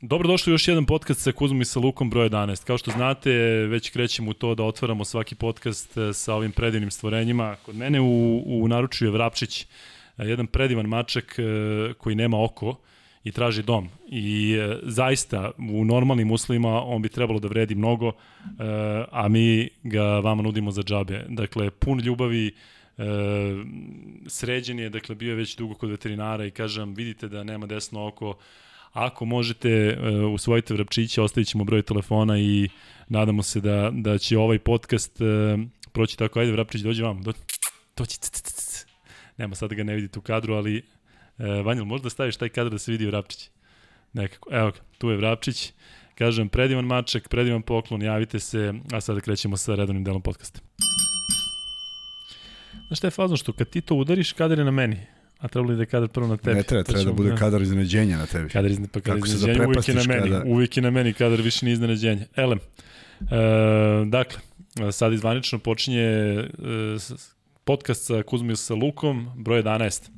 Dobrodošli u još jedan podcast sa Kuzmom i sa Lukom broj 11. Kao što znate, već krećemo u to da otvaramo svaki podcast e, sa ovim predivnim stvorenjima. Kod mene u, u naručju je Vrapčić, e, jedan predivan mačak e, koji nema oko i traži dom. I zaista u normalnim uslovima on bi trebalo da vredi mnogo, a mi ga vama nudimo za džabe. Dakle, pun ljubavi, sređen je, dakle bio je već dugo kod veterinara i kažem, vidite da nema desno oko, Ako možete, uh, usvojite Vrapčića, ostavit ćemo broj telefona i nadamo se da, da će ovaj podcast uh, proći tako. Ajde, Vrapčić, dođi vam. Do, dođi. Nema sad da ga ne vidite u kadru, ali uh, Vanjel, možda staviš taj kadar da se vidi Vrapčić? Nekako. Evo ga, tu je Vrapčić. Kažem, predivan mačak, predivan poklon, javite se, a sada krećemo sa redovnim delom podcasta. Znaš šta je fazno, što kad ti to udariš, kadar je na meni. A trebalo da je kadar prvo na tebi. Ne treba, treba da bude kadar iznenađenja na tebi. Kadar, izne, pa kadar iznenađenja uvijek je na meni. Kada... Uvijek je na meni, kadar više nije iznenađenja. Elem, e, dakle, sad izvanično počinje e, podcast sa Kuzmom i sa Lukom, broj 11.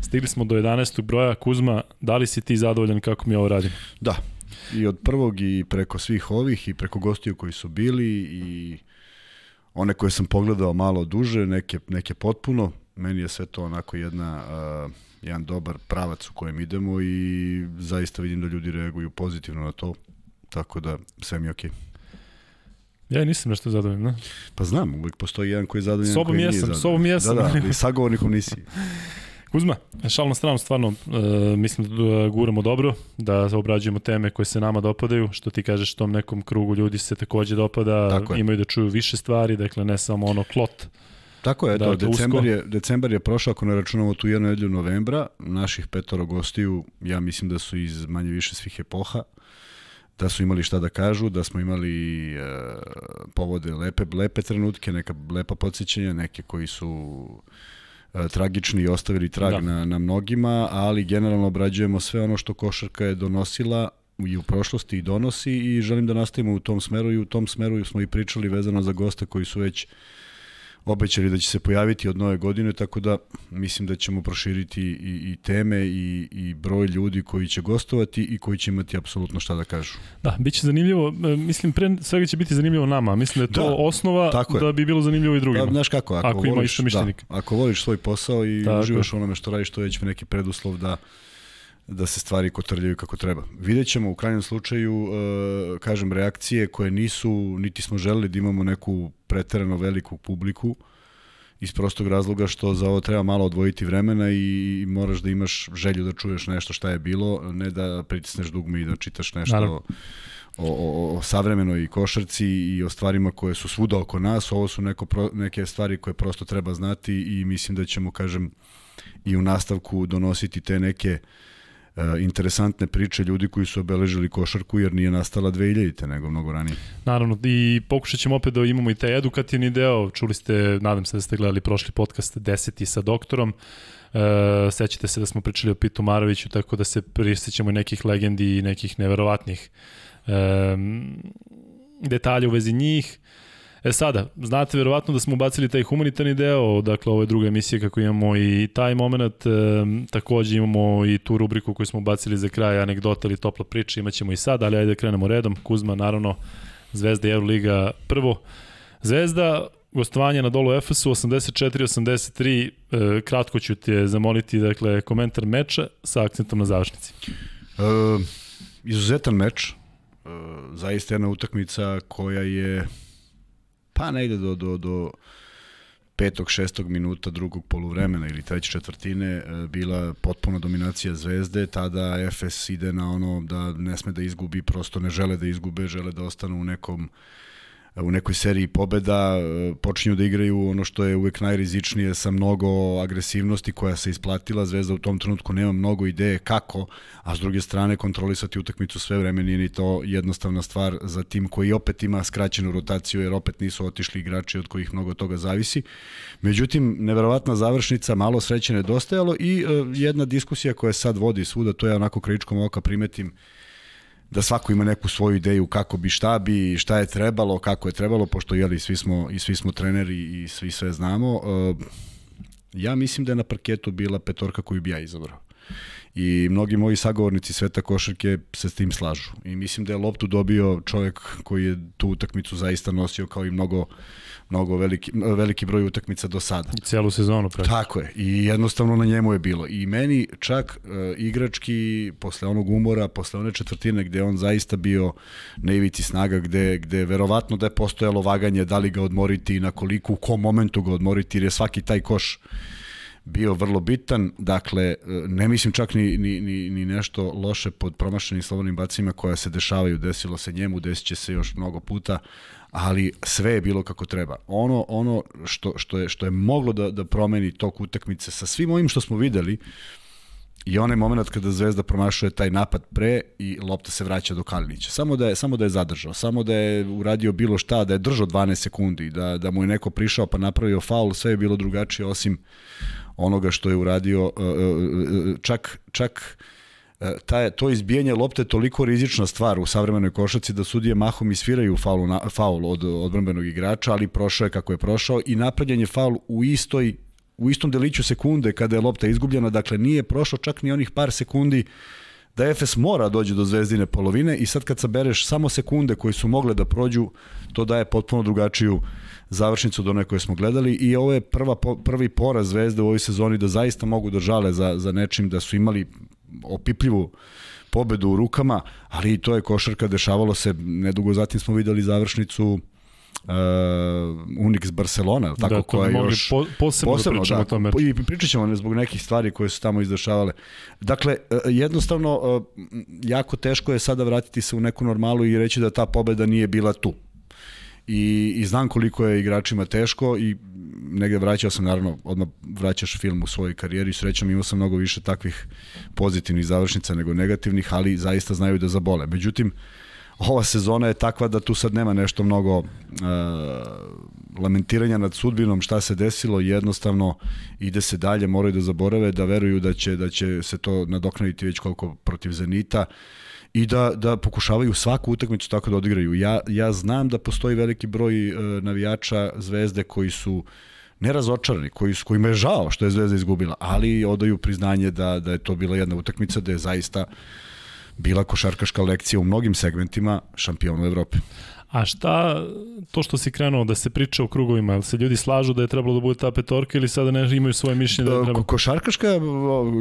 Stigli smo do 11. broja. Kuzma, da li si ti zadovoljan kako mi ovo radim? Da, i od prvog i preko svih ovih i preko gostiju koji su bili i one koje sam pogledao malo duže, neke, neke potpuno, meni je sve to onako jedna, uh, jedan dobar pravac u kojem idemo i zaista vidim da ljudi reaguju pozitivno na to, tako da sve mi je okej. Okay. Ja nisam nešto zadovoljan, ne? Pa znam, uvijek postoji jedan koji je zadovoljan, sobom koji jesam, nije zadovoljan. Sobom jesam, Da, da, ali sagovornikom nisi. Kuzma, šal na stranu, stvarno, uh, mislim da guramo dobro, da obrađujemo teme koje se nama dopadaju, što ti kažeš tom nekom krugu ljudi se takođe dopada, imaju da čuju više stvari, dakle ne samo ono klot Tako je, da, to, decembar, je, decembar je prošao, ako ne računamo tu jednu nedelju novembra, naših petoro gostiju, ja mislim da su iz manje više svih epoha, da su imali šta da kažu, da smo imali e, povode lepe, lepe trenutke, neka lepa podsjećanja, neke koji su e, tragični i ostavili trag da. na, na mnogima, ali generalno obrađujemo sve ono što košarka je donosila i u prošlosti i donosi i želim da nastavimo u tom smeru i u tom smeru smo i pričali vezano za goste koji su već obećali da će se pojaviti od nove godine, tako da mislim da ćemo proširiti i, i teme i, i broj ljudi koji će gostovati i koji će imati apsolutno šta da kažu. Da, bit će zanimljivo, e, mislim pre svega će biti zanimljivo nama, mislim da je to da, osnova da bi bilo zanimljivo i drugima. Da, znaš kako, ako, ako voliš, ima da, ako voliš svoj posao i tako. uživaš onome što radiš, to je već neki preduslov da da se stvari kotrljaju kako treba. Vidjet ćemo u krajnjem slučaju, uh, kažem, reakcije koje nisu, niti smo želeli da imamo neku preterano veliku publiku, iz prostog razloga što za ovo treba malo odvojiti vremena i moraš da imaš želju da čuješ nešto šta je bilo, ne da pritisneš dugme i da čitaš nešto Naravno. o, o, o savremenoj košarci i o stvarima koje su svuda oko nas. Ovo su neko, neke stvari koje prosto treba znati i mislim da ćemo, kažem, i u nastavku donositi te neke uh, E, interesantne priče ljudi koji su obeležili košarku jer nije nastala 2000-te nego mnogo ranije. Naravno i pokušat ćemo opet da imamo i taj edukativni deo. Čuli ste, nadam se da ste gledali prošli podcast 10. sa doktorom. E, sećate se da smo pričali o Pitu Maroviću, tako da se prisjećamo nekih legendi i nekih neverovatnih e, detalja u vezi njih. E sada, znate verovatno da smo ubacili taj humanitarni deo, dakle ovo je druga emisija kako imamo i taj moment, e, takođe imamo i tu rubriku koju smo ubacili za kraj, anegdota ili topla priča, imaćemo i sad, ali ajde da krenemo redom. Kuzma, naravno, Zvezda i Euroliga prvo. Zvezda, gostovanje na dolu Efesu 84-83, e, kratko ću te zamoliti, dakle, komentar meča sa akcentom na završnici. E, izuzetan meč, e, zaista jedna utakmica koja je pa negde do, do, do petog, šestog minuta drugog poluvremena ili treće četvrtine e, bila potpuna dominacija Zvezde, tada Efes ide na ono da ne sme da izgubi, prosto ne žele da izgube, žele da ostanu u nekom uh, u nekoj seriji pobeda e, počinju da igraju ono što je uvek najrizičnije sa mnogo agresivnosti koja se isplatila. Zvezda u tom trenutku nema mnogo ideje kako, a s druge strane kontrolisati utakmicu sve vreme nije ni to jednostavna stvar za tim koji opet ima skraćenu rotaciju jer opet nisu otišli igrači od kojih mnogo toga zavisi. Međutim, neverovatna završnica, malo sreće nedostajalo i uh, jedna diskusija koja sad vodi svuda, to je onako kričkom oka primetim da svako ima neku svoju ideju kako bi, šta bi, šta je trebalo, kako je trebalo, pošto jeli, svi smo, i svi smo treneri i svi sve znamo. Uh, ja mislim da je na parketu bila petorka koju bi ja izabrao. I mnogi moji sagovornici sveta košarke se s tim slažu. I mislim da je loptu dobio čovjek koji je tu utakmicu zaista nosio kao i mnogo mnogo veliki, veliki broj utakmica do sada. I celu sezonu pre. Tako je. I jednostavno na njemu je bilo. I meni čak uh, igrački posle onog umora, posle one četvrtine gde on zaista bio na ivici snaga, gde, gde verovatno da je postojalo vaganje da li ga odmoriti i na koliko, u kom momentu ga odmoriti, jer je svaki taj koš bio vrlo bitan, dakle, ne mislim čak ni, ni, ni, ni nešto loše pod promašenim slobodnim bacima koja se dešavaju, desilo se njemu, desit će se još mnogo puta, ali sve je bilo kako treba. Ono ono što, što, je, što je moglo da, da promeni tok utakmice sa svim ovim što smo videli, I onaj moment kada Zvezda promašuje taj napad pre i lopta se vraća do Kalinića. Samo da je samo da je zadržao, samo da je uradio bilo šta, da je držao 12 sekundi, da da mu je neko prišao pa napravio faul, sve je bilo drugačije osim onoga što je uradio e, e, e, čak čak ta, to izbijanje lopte toliko rizična stvar u savremenoj košaci da sudije mahom isviraju faul, na, faul od odbranbenog igrača, ali prošao je kako je prošao i napravljen je faul u istoj u istom deliću sekunde kada je lopta izgubljena, dakle nije prošao čak ni onih par sekundi da Efes mora dođe do zvezdine polovine i sad kad sabereš samo sekunde koje su mogle da prođu, to daje potpuno drugačiju završnicu do one koje smo gledali i ovo je prva, prvi poraz zvezde u ovoj sezoni da zaista mogu da žale za, za nečim da su imali opipljivu pobedu u rukama, ali to je košarka, dešavalo se, nedugo zatim smo videli završnicu Unix Barcelona, tako da, koja još po, posebno, da posebno da, o tome. I pričat ćemo ne zbog nekih stvari koje su tamo izdešavale. Dakle, uh, jednostavno uh, jako teško je sada vratiti se u neku normalu i reći da ta pobeda nije bila tu. I, i znam koliko je igračima teško i negde vraćao sam, naravno, odmah vraćaš film u svojoj karijeri, srećom imao sam mnogo više takvih pozitivnih završnica nego negativnih, ali zaista znaju da zabole. Međutim, ova sezona je takva da tu sad nema nešto mnogo uh, lamentiranja nad sudbinom, šta se desilo, jednostavno ide se dalje, moraju da zaborave, da veruju da će, da će se to nadoknaditi već koliko protiv Zenita i da, da pokušavaju svaku utakmicu tako da odigraju. Ja, ja znam da postoji veliki broj uh, navijača Zvezde koji su nerazočarani, koji, kojima je žao što je Zvezda izgubila, ali odaju priznanje da, da je to bila jedna utakmica da je zaista bila košarkaška lekcija u mnogim segmentima šampionu Evrope. A šta, to što si krenuo da se priča u krugovima, ili se ljudi slažu da je trebalo da bude ta petorka ili sada ne imaju svoje mišljenje da je treba? Košarkaška,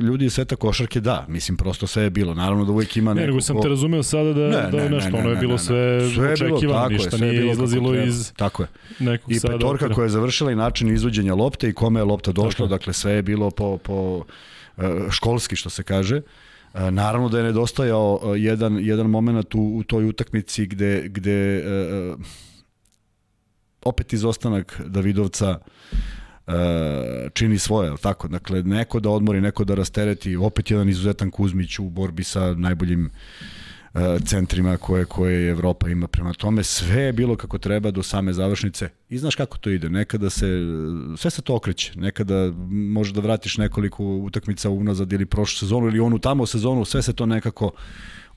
ljudi iz sveta košarke da, mislim prosto sve je bilo. Naravno da uvek ima neko... Ne, nego sam te razumeo sada da, ne, da je nešto, ne, ne, ono je bilo sve, sve očekivano, ništa nije bilo izlazilo iz tako je. nekog I petorka koja je završila i način izvođenja lopte i kome je lopta došla, dakle sve je bilo po, po e, školski što se kaže. E, naravno da je nedostajao e, jedan, jedan moment u, u toj utakmici gde, gde uh, opet izostanak Davidovca čini svoje, tako? Dakle, neko da odmori, neko da rastereti, opet jedan izuzetan Kuzmić u borbi sa najboljim uh, E, centrima koje, koje Evropa ima prema tome. Sve je bilo kako treba do same završnice. I znaš kako to ide. Nekada se, sve se to okreće. Nekada možeš da vratiš nekoliko utakmica unazad ili prošlu sezonu ili onu tamo sezonu. Sve se to nekako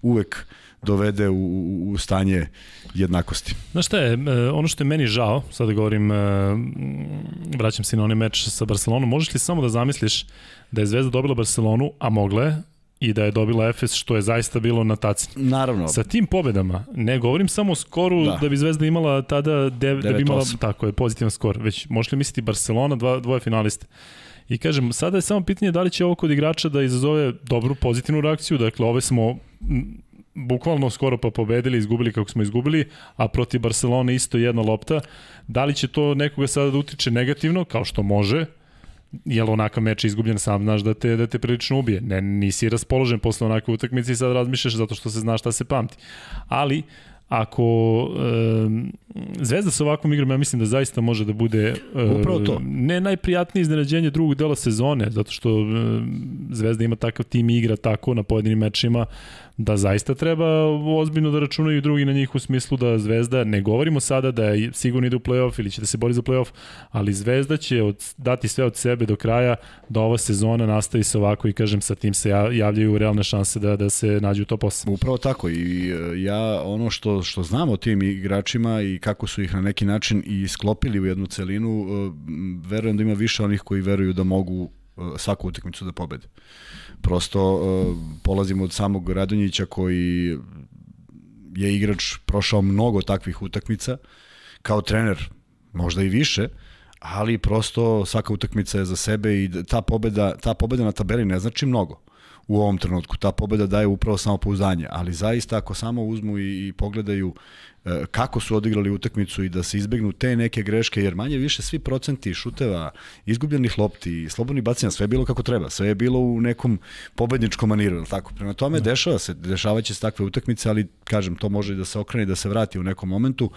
uvek dovede u, u stanje jednakosti. Znaš šta je, e, ono što je meni žao, sada govorim, vraćam se na onaj meč sa Barcelonom, možeš li samo da zamisliš da je Zvezda dobila Barcelonu, a mogla je, i da je dobila Efes, što je zaista bilo na taci. Naravno. Sa tim pobedama, ne govorim samo o skoru da, da bi Zvezda imala tada, dev, da bi imala, tako je, pozitivan skor, već možeš li misliti Barcelona, dva, dvoje finaliste. I kažem, sada je samo pitanje da li će ovo kod igrača da izazove dobru pozitivnu reakciju, dakle ove smo bukvalno skoro pa pobedili, izgubili kako smo izgubili, a protiv Barcelona isto jedna lopta. Da li će to nekoga sada da utiče negativno, kao što može, jel onakav meč izgubljen sam znaš da te da te prilično ubije. Ne nisi raspoložen posle onakve utakmice i sad razmišljaš zato što se zna šta se pamti. Ali ako e, Zvezda sa ovakvom igrom ja mislim da zaista može da bude e, to. ne najprijatnije iznenađenje drugog dela sezone zato što e, Zvezda ima takav tim igra tako na pojedinim mečima da zaista treba ozbiljno da računaju drugi na njih u smislu da Zvezda, ne govorimo sada da je sigurno ide u play-off ili će da se bori za play-off, ali Zvezda će od, dati sve od sebe do kraja da ova sezona nastavi se ovako i kažem sa tim se javljaju realne šanse da, da se nađu u top 8. Upravo tako i e, ja ono što, što znam o tim igračima i kako su ih na neki način i sklopili u jednu celinu, e, verujem da ima više onih koji veruju da mogu svaku utakmicu da pobede. Prosto polazimo od samog Radonjića koji je igrač prošao mnogo takvih utakmica, kao trener možda i više, ali prosto svaka utakmica je za sebe i ta pobeda, ta pobeda na tabeli ne znači mnogo u ovom trenutku. Ta pobeda daje upravo samo pouzdanje, ali zaista ako samo uzmu i, i pogledaju e, kako su odigrali utakmicu i da se izbegnu te neke greške, jer manje više svi procenti šuteva, izgubljenih lopti, slobodnih bacanja, sve je bilo kako treba, sve je bilo u nekom pobedničkom maniru, tako? Prema tome, da. dešava se, dešavaće se takve utakmice, ali kažem, to može da se okrene da se vrati u nekom momentu.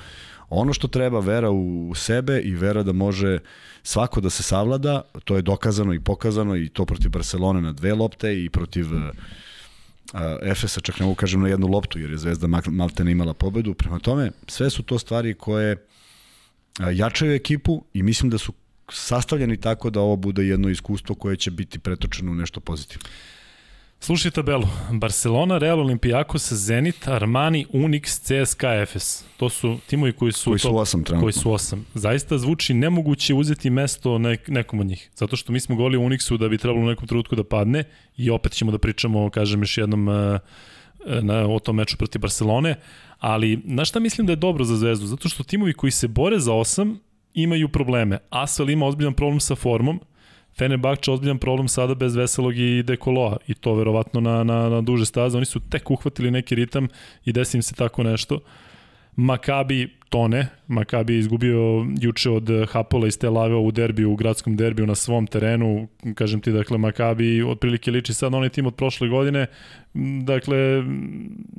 Ono što treba, vera u sebe i vera da može svako da se savlada, to je dokazano i pokazano i to protiv Barcelone na dve lopte i protiv uh, Efesa, čak ne mogu kažem na jednu loptu, jer je Zvezda malte ne imala pobedu. Prema tome, sve su to stvari koje jačaju ekipu i mislim da su sastavljeni tako da ovo bude jedno iskustvo koje će biti pretočeno u nešto pozitivno. Slušaj tabelu. Barcelona, Real Olimpijakos, Zenit, Armani, Unix, CSKA, Efes. To su timovi koji su... Koji su osam trenutno. Koji su osam. Zaista zvuči nemoguće uzeti mesto nek, nekom od njih. Zato što mi smo govorili u Unixu da bi trebalo u nekom trenutku da padne i opet ćemo da pričamo, kažem još jednom, uh, na, o tom meču protiv Barcelone. Ali, na šta mislim da je dobro za Zvezdu? Zato što timovi koji se bore za osam imaju probleme. Asvel ima ozbiljan problem sa formom, Fenerbahče ozbiljan problem sada bez Veselog i Dekoloa i to verovatno na, na, na duže staze. Oni su tek uhvatili neki ritam i desi im se tako nešto. Makabi tone. Makabi je izgubio juče od Hapola iz Tel Aviva u derbiju, u gradskom derbiju na svom terenu. Kažem ti, dakle, Makabi otprilike liči sad na onaj tim od prošle godine. Dakle,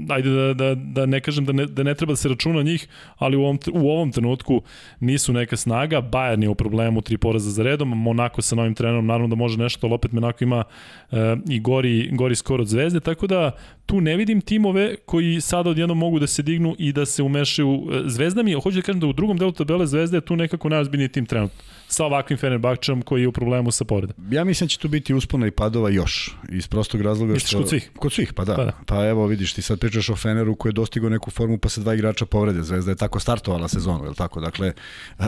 ajde da, da, da ne kažem da ne, da ne treba da se računa njih, ali u ovom, u ovom trenutku nisu neka snaga. Bayern je u problemu tri poraza za redom, Monako sa novim trenerom naravno da može nešto, ali opet Monako ima uh, i gori, gori skor od zvezde, tako da tu ne vidim timove koji sada odjednom mogu da se dignu i da se umešaju. Zvezda mi, hoću da kažem da u drugom delu tabele Zvezda je tu nekako najozbiljniji tim trenutno sa ovakvim Fenerbahčem koji je u problemu sa povredom. Ja mislim da će tu biti uspona i padova još, iz prostog razloga Misliš što... kod svih? Kod svih, pa da. pa da. Pa evo vidiš, ti sad pričaš o Feneru koji je dostigao neku formu pa se dva igrača povrede. Zvezda je tako startovala sezonu, je tako? Dakle,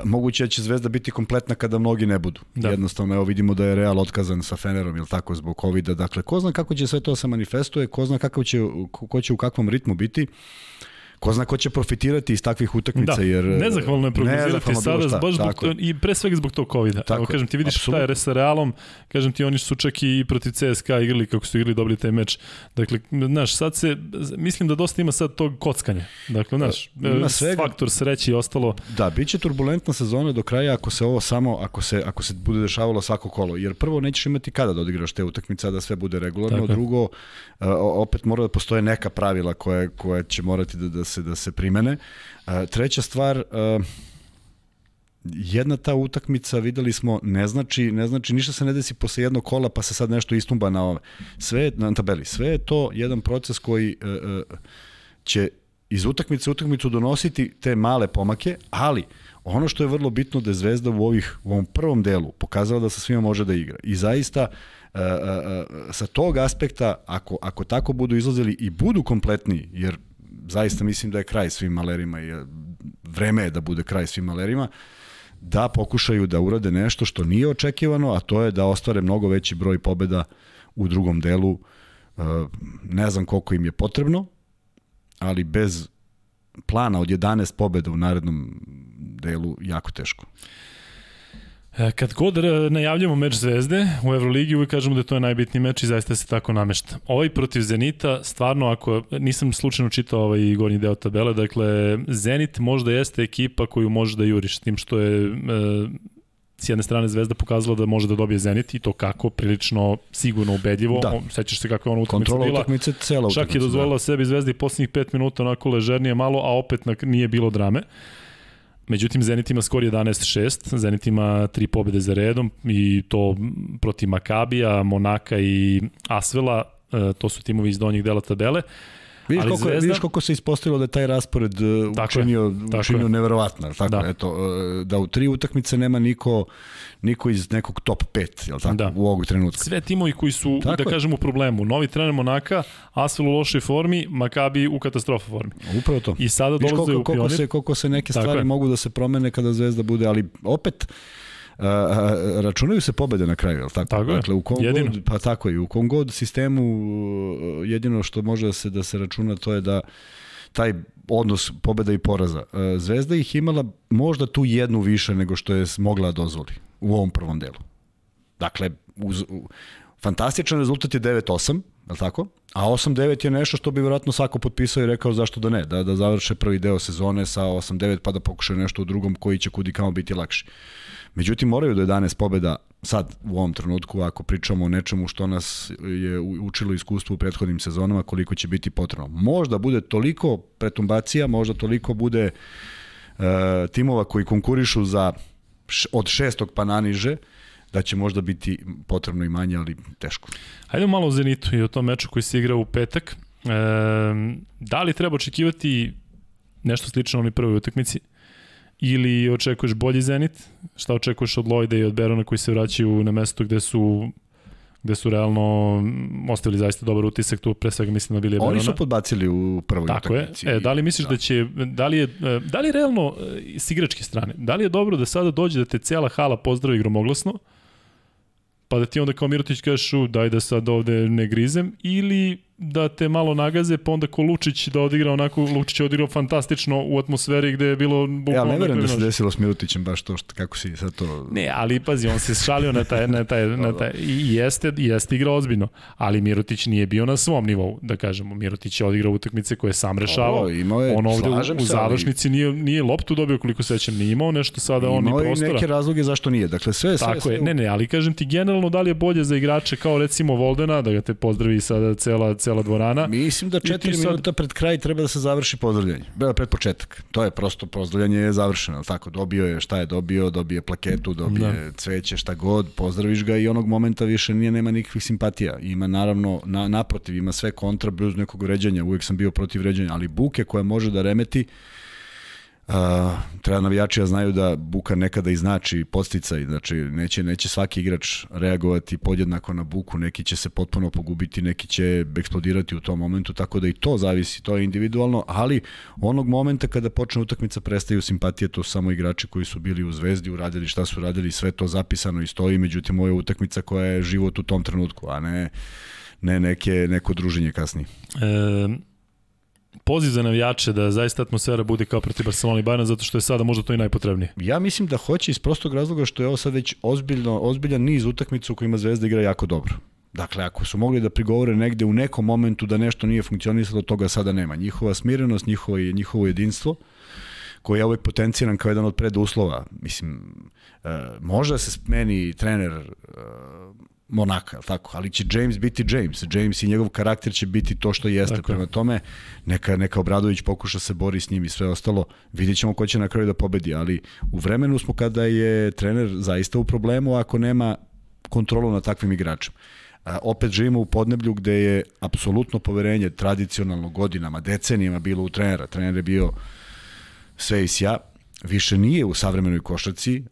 moguće da će Zvezda biti kompletna kada mnogi ne budu. Da. Jednostavno, evo vidimo da je Real otkazan sa Fenerom, je tako, zbog covid -a. Dakle, ko zna kako će sve to se manifestuje, ko zna kako će, ko će u kakvom ritmu biti ko zna ko će profitirati iz takvih utakmica da, jer nezahvalno je prognozirati sada šta, baš zbog to, i pre svega zbog tog kovida. Tako, Evo kažem ti vidiš absolutno. šta je sa Realom, kažem ti oni su čak i protiv CSKA igrali kako su igrali dobili taj meč. Dakle, znaš, sad se mislim da dosta ima sad tog kockanja. Dakle, znaš, ima svega, faktor sreće i ostalo. Da, biće turbulentna sezona do kraja ako se ovo samo ako se ako se bude dešavalo svako kolo, jer prvo nećeš imati kada da odigraš te utakmice da sve bude regularno, Tako. drugo opet mora da postoje neka pravila koje koje će morati da da se da se primene. Treća stvar, jedna ta utakmica videli smo ne znači ne znači ništa se ne desi posle jednog kola pa se sad nešto istumba na ove sve na tabeli sve je to jedan proces koji uh, će iz utakmice u utakmicu donositi te male pomake ali ono što je vrlo bitno da je Zvezda u ovih u ovom prvom delu pokazala da sa svima može da igra i zaista uh, uh, sa tog aspekta ako ako tako budu izlazili i budu kompletni jer zaista mislim da je kraj svim malerima i e, vreme je da bude kraj svim malerima, da pokušaju da urade nešto što nije očekivano, a to je da ostvare mnogo veći broj pobeda u drugom delu. E, ne znam koliko im je potrebno, ali bez plana od 11 pobeda u narednom delu jako teško. E, kad god najavljamo meč Zvezde u Euroligi, uvijek kažemo da je to najbitniji meč i zaista se tako namešta. Ovaj protiv Zenita, stvarno, ako nisam slučajno čitao ovaj gornji deo tabele, dakle, Zenit možda jeste ekipa koju može da juriš, tim što je e, s jedne strane Zvezda pokazala da može da dobije Zenit i to kako, prilično sigurno ubedljivo. Da. sećaš se kako je ona utakmica bila. Kontrola utakmice, cela utakmica. Čak je dozvolila da. sebi Zvezdi poslednjih 5 minuta onako ležernije malo, a opet nije bilo drame. Međutim, Zenit ima skor 11-6, Zenit ima tri pobede za redom i to protiv Makabija, Monaka i Asvela, e, to su timovi iz donjih dela tabele. Vidiš koliko, Zvezda... vidiš koliko se ispostavilo da je taj raspored uh, tako učinio, je, učinio neverovatno. Tako, da. Eto, uh, da u tri utakmice nema niko, niko iz nekog top 5 jel tako, da. u ovog trenutka. Sve timovi koji su, tako da je. kažem, u problemu. Novi trener Monaka, Asvel u lošoj formi, Makabi u katastrofa formi. Upravo to. I sada dolaze u koliko, koliko se, koliko se neke stvari mogu da se promene kada Zvezda bude, ali opet a, računaju se pobede na kraju, je li tako? Tako je, dakle, u kom jedino. God, pa tako je, u kom god sistemu jedino što može da se, da se računa to je da taj odnos pobeda i poraza. Zvezda ih imala možda tu jednu više nego što je mogla dozvoli u ovom prvom delu. Dakle, uz, u, fantastičan rezultat je 9-8, je tako? A 8-9 je nešto što bi vjerojatno svako potpisao i rekao zašto da ne, da, da završe prvi deo sezone sa 8-9 pa da pokušaju nešto u drugom koji će kudi kamo biti lakši. Međutim, moraju do 11 pobeda sad u ovom trenutku ako pričamo o nečemu što nas je učilo iskustvo u prethodnim sezonama koliko će biti potrebno. Možda bude toliko pretumbacija, možda toliko bude uh, timova koji konkurišu za š, od šestog pa naniže, da će možda biti potrebno i manje, ali teško. Hajde malo o Zenitu i o tom meču koji se igra u petak. E, da li treba očekivati nešto slično onoj prvoj utakmici? Ili očekuješ bolji Zenit? Šta očekuješ od Lojda i od Berona koji se vraćaju na mesto gde su gde su realno ostavili zaista dobar utisak tu pre svega mislim na Billy Berona. Oni su podbacili u prvoj Tako utakmici. je. E, da li misliš da. da će da li je da li je realno s igračke strane, da li je dobro da sada dođe da te cela hala pozdravi gromoglasno? Pa da ti onda kao Mirotić kažeš daj da sad ovde ne grizem, ili da te malo nagaze, pa onda ko Lučić da odigra onako, Lučić je odigrao fantastično u atmosferi gde je bilo. Ja ne verujem da se desilo s Mirotićem baš to što, kako si sad to... Ne, ali pazi, on se šalio na taj, na taj, na taj i jeste, jeste igrao ozbiljno, ali Mirotić nije bio na svom nivou, da kažemo. Mirotić je odigrao utakmice koje je sam rešavao. je, on ovde u, u završnici ali... nije, nije loptu dobio koliko sećam, nije imao nešto sada on i prostora. Imao neke razloge zašto nije. Dakle, sve, sve, Tako sve, je, ne, ne, ali kažem ti generalno da li je bolje za igrače kao recimo Voldena, da ga te pozdravi sada cela, cela dvorana, Mislim da 4 sad... minuta pred kraj treba da se završi pozdravljanje. Bela pred početak. To je prosto pozdravljanje je završeno, tako dobio je šta je dobio, dobije plaketu, dobije da. cveće, šta god, pozdraviš ga i onog momenta više nije nema nikakvih simpatija. Ima naravno na, naprotiv, ima sve kontra bez nekog vređanja. Uvijek sam bio protiv vređanja, ali buke koja može da remeti Uh, treba navijači da znaju da buka nekada i znači posticaj, znači neće, neće svaki igrač reagovati podjednako na buku, neki će se potpuno pogubiti, neki će eksplodirati u tom momentu, tako da i to zavisi, to je individualno, ali onog momenta kada počne utakmica prestaju simpatije, to samo igrači koji su bili u Zvezdi, uradili šta su radili, sve to zapisano i stoji, međutim ovo je utakmica koja je život u tom trenutku, a ne, ne neke, neko druženje kasnije. E poziv za navijače da zaista atmosfera bude kao protiv Barcelona i Bayern zato što je sada možda to i najpotrebnije. Ja mislim da hoće iz prostog razloga što je ovo sad već ozbiljno, ozbiljan niz utakmica u kojima Zvezda igra jako dobro. Dakle, ako su mogli da prigovore negde u nekom momentu da nešto nije funkcionisalo, toga sada nema. Njihova smirenost, njihovo, njihovo jedinstvo, koji je uvek potenciran kao jedan od preduslova. Mislim, uh, može da se smeni trener uh, Monaka, tako, ali će James biti James. James i njegov karakter će biti to što jeste. Tako. Prema tome, neka, neka Obradović pokuša se bori s njim i sve ostalo. Vidjet ćemo ko će na kraju da pobedi, ali u vremenu smo kada je trener zaista u problemu ako nema kontrolu nad takvim igračem. A, opet živimo u podneblju gde je apsolutno poverenje tradicionalno godinama, decenijama bilo u trenera. Trener je bio sve i sja, više nije u savremenoj košarci.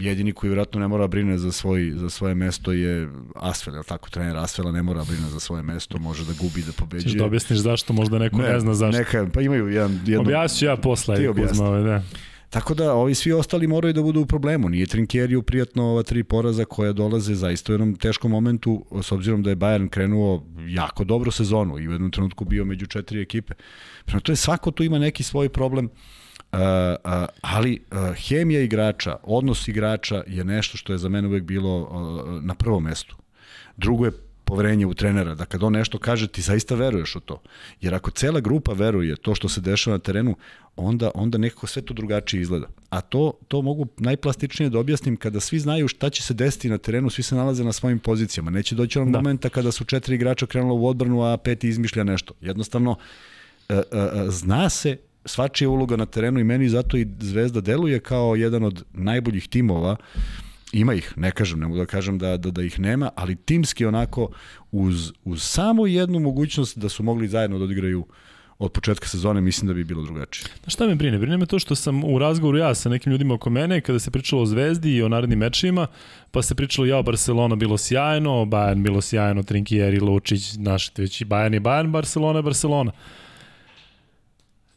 jedini koji vjerojatno ne mora brine za, svoj, za svoje mesto je Asfel, je tako? Trener Asfela ne mora brine za svoje mesto, može da gubi, da pobeđuje. Češ da objasniš zašto, možda neko ne, ne zna zašto. Neka, pa imaju jedan... Jedno, Objasniću ja posle. Ti objasni. da. Tako da ovi svi ostali moraju da budu u problemu. Nije Trinkeriju prijatno ova tri poraza koja dolaze zaista u jednom teškom momentu, s obzirom da je Bayern krenuo jako dobro sezonu i u jednom trenutku bio među četiri ekipe. Prema to je svako tu ima neki svoj problem. Uh, uh, ali uh, hemija igrača, odnos igrača je nešto što je za mene uvek bilo uh, na prvom mestu. Drugo je poverenje u trenera, da kad on nešto kaže ti zaista veruješ u to. Jer ako cela grupa veruje to što se dešava na terenu, onda onda nekako sve to drugačije izgleda. A to to mogu najplastičnije da objasnim kada svi znaju šta će se desiti na terenu, svi se nalaze na svojim pozicijama. Neće doći onog da. momenta kada su četiri igrača krenula u odbranu, a peti izmišlja nešto. Jednostavno uh, uh, zna se svačija uloga na terenu i meni zato i Zvezda deluje kao jedan od najboljih timova ima ih, ne kažem, ne mogu da kažem da, da, da ih nema, ali timski onako uz, uz samo jednu mogućnost da su mogli zajedno da odigraju od početka sezone mislim da bi bilo drugačije. Na šta me brine? Brine me to što sam u razgovoru ja sa nekim ljudima oko mene, kada se pričalo o Zvezdi i o narednim mečima, pa se pričalo ja Barcelona bilo sjajno, Bayern bilo sjajno, Trinkieri, Lučić, naš već i Bayern je Bayern, Barcelona je Barcelona.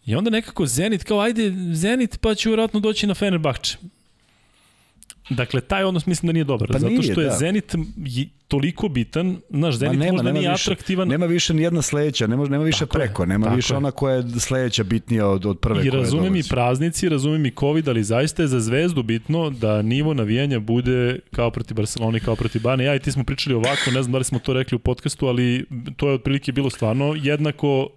I onda nekako Zenit, kao ajde Zenit pa će vjerojatno doći na Fenerbahče. Dakle, taj odnos mislim da nije dobar, Pa zato nije, što je da. Zenit je toliko bitan, znaš, Ma Zenit nema, možda nema nije više, atraktivan, Nema više ni jedna sledeća, nema, nema više Tako je, preko, nema tako više je. ona koja je sledeća bitnija od, od prve I koja je razumem i praznici, razumem i COVID, ali zaista je za zvezdu bitno da nivo navijanja bude kao protiv Barcelona i kao protiv Bane. Ja i ti smo pričali ovako, ne znam da li smo to rekli u podcastu, ali to je otprilike bilo stvarno jednako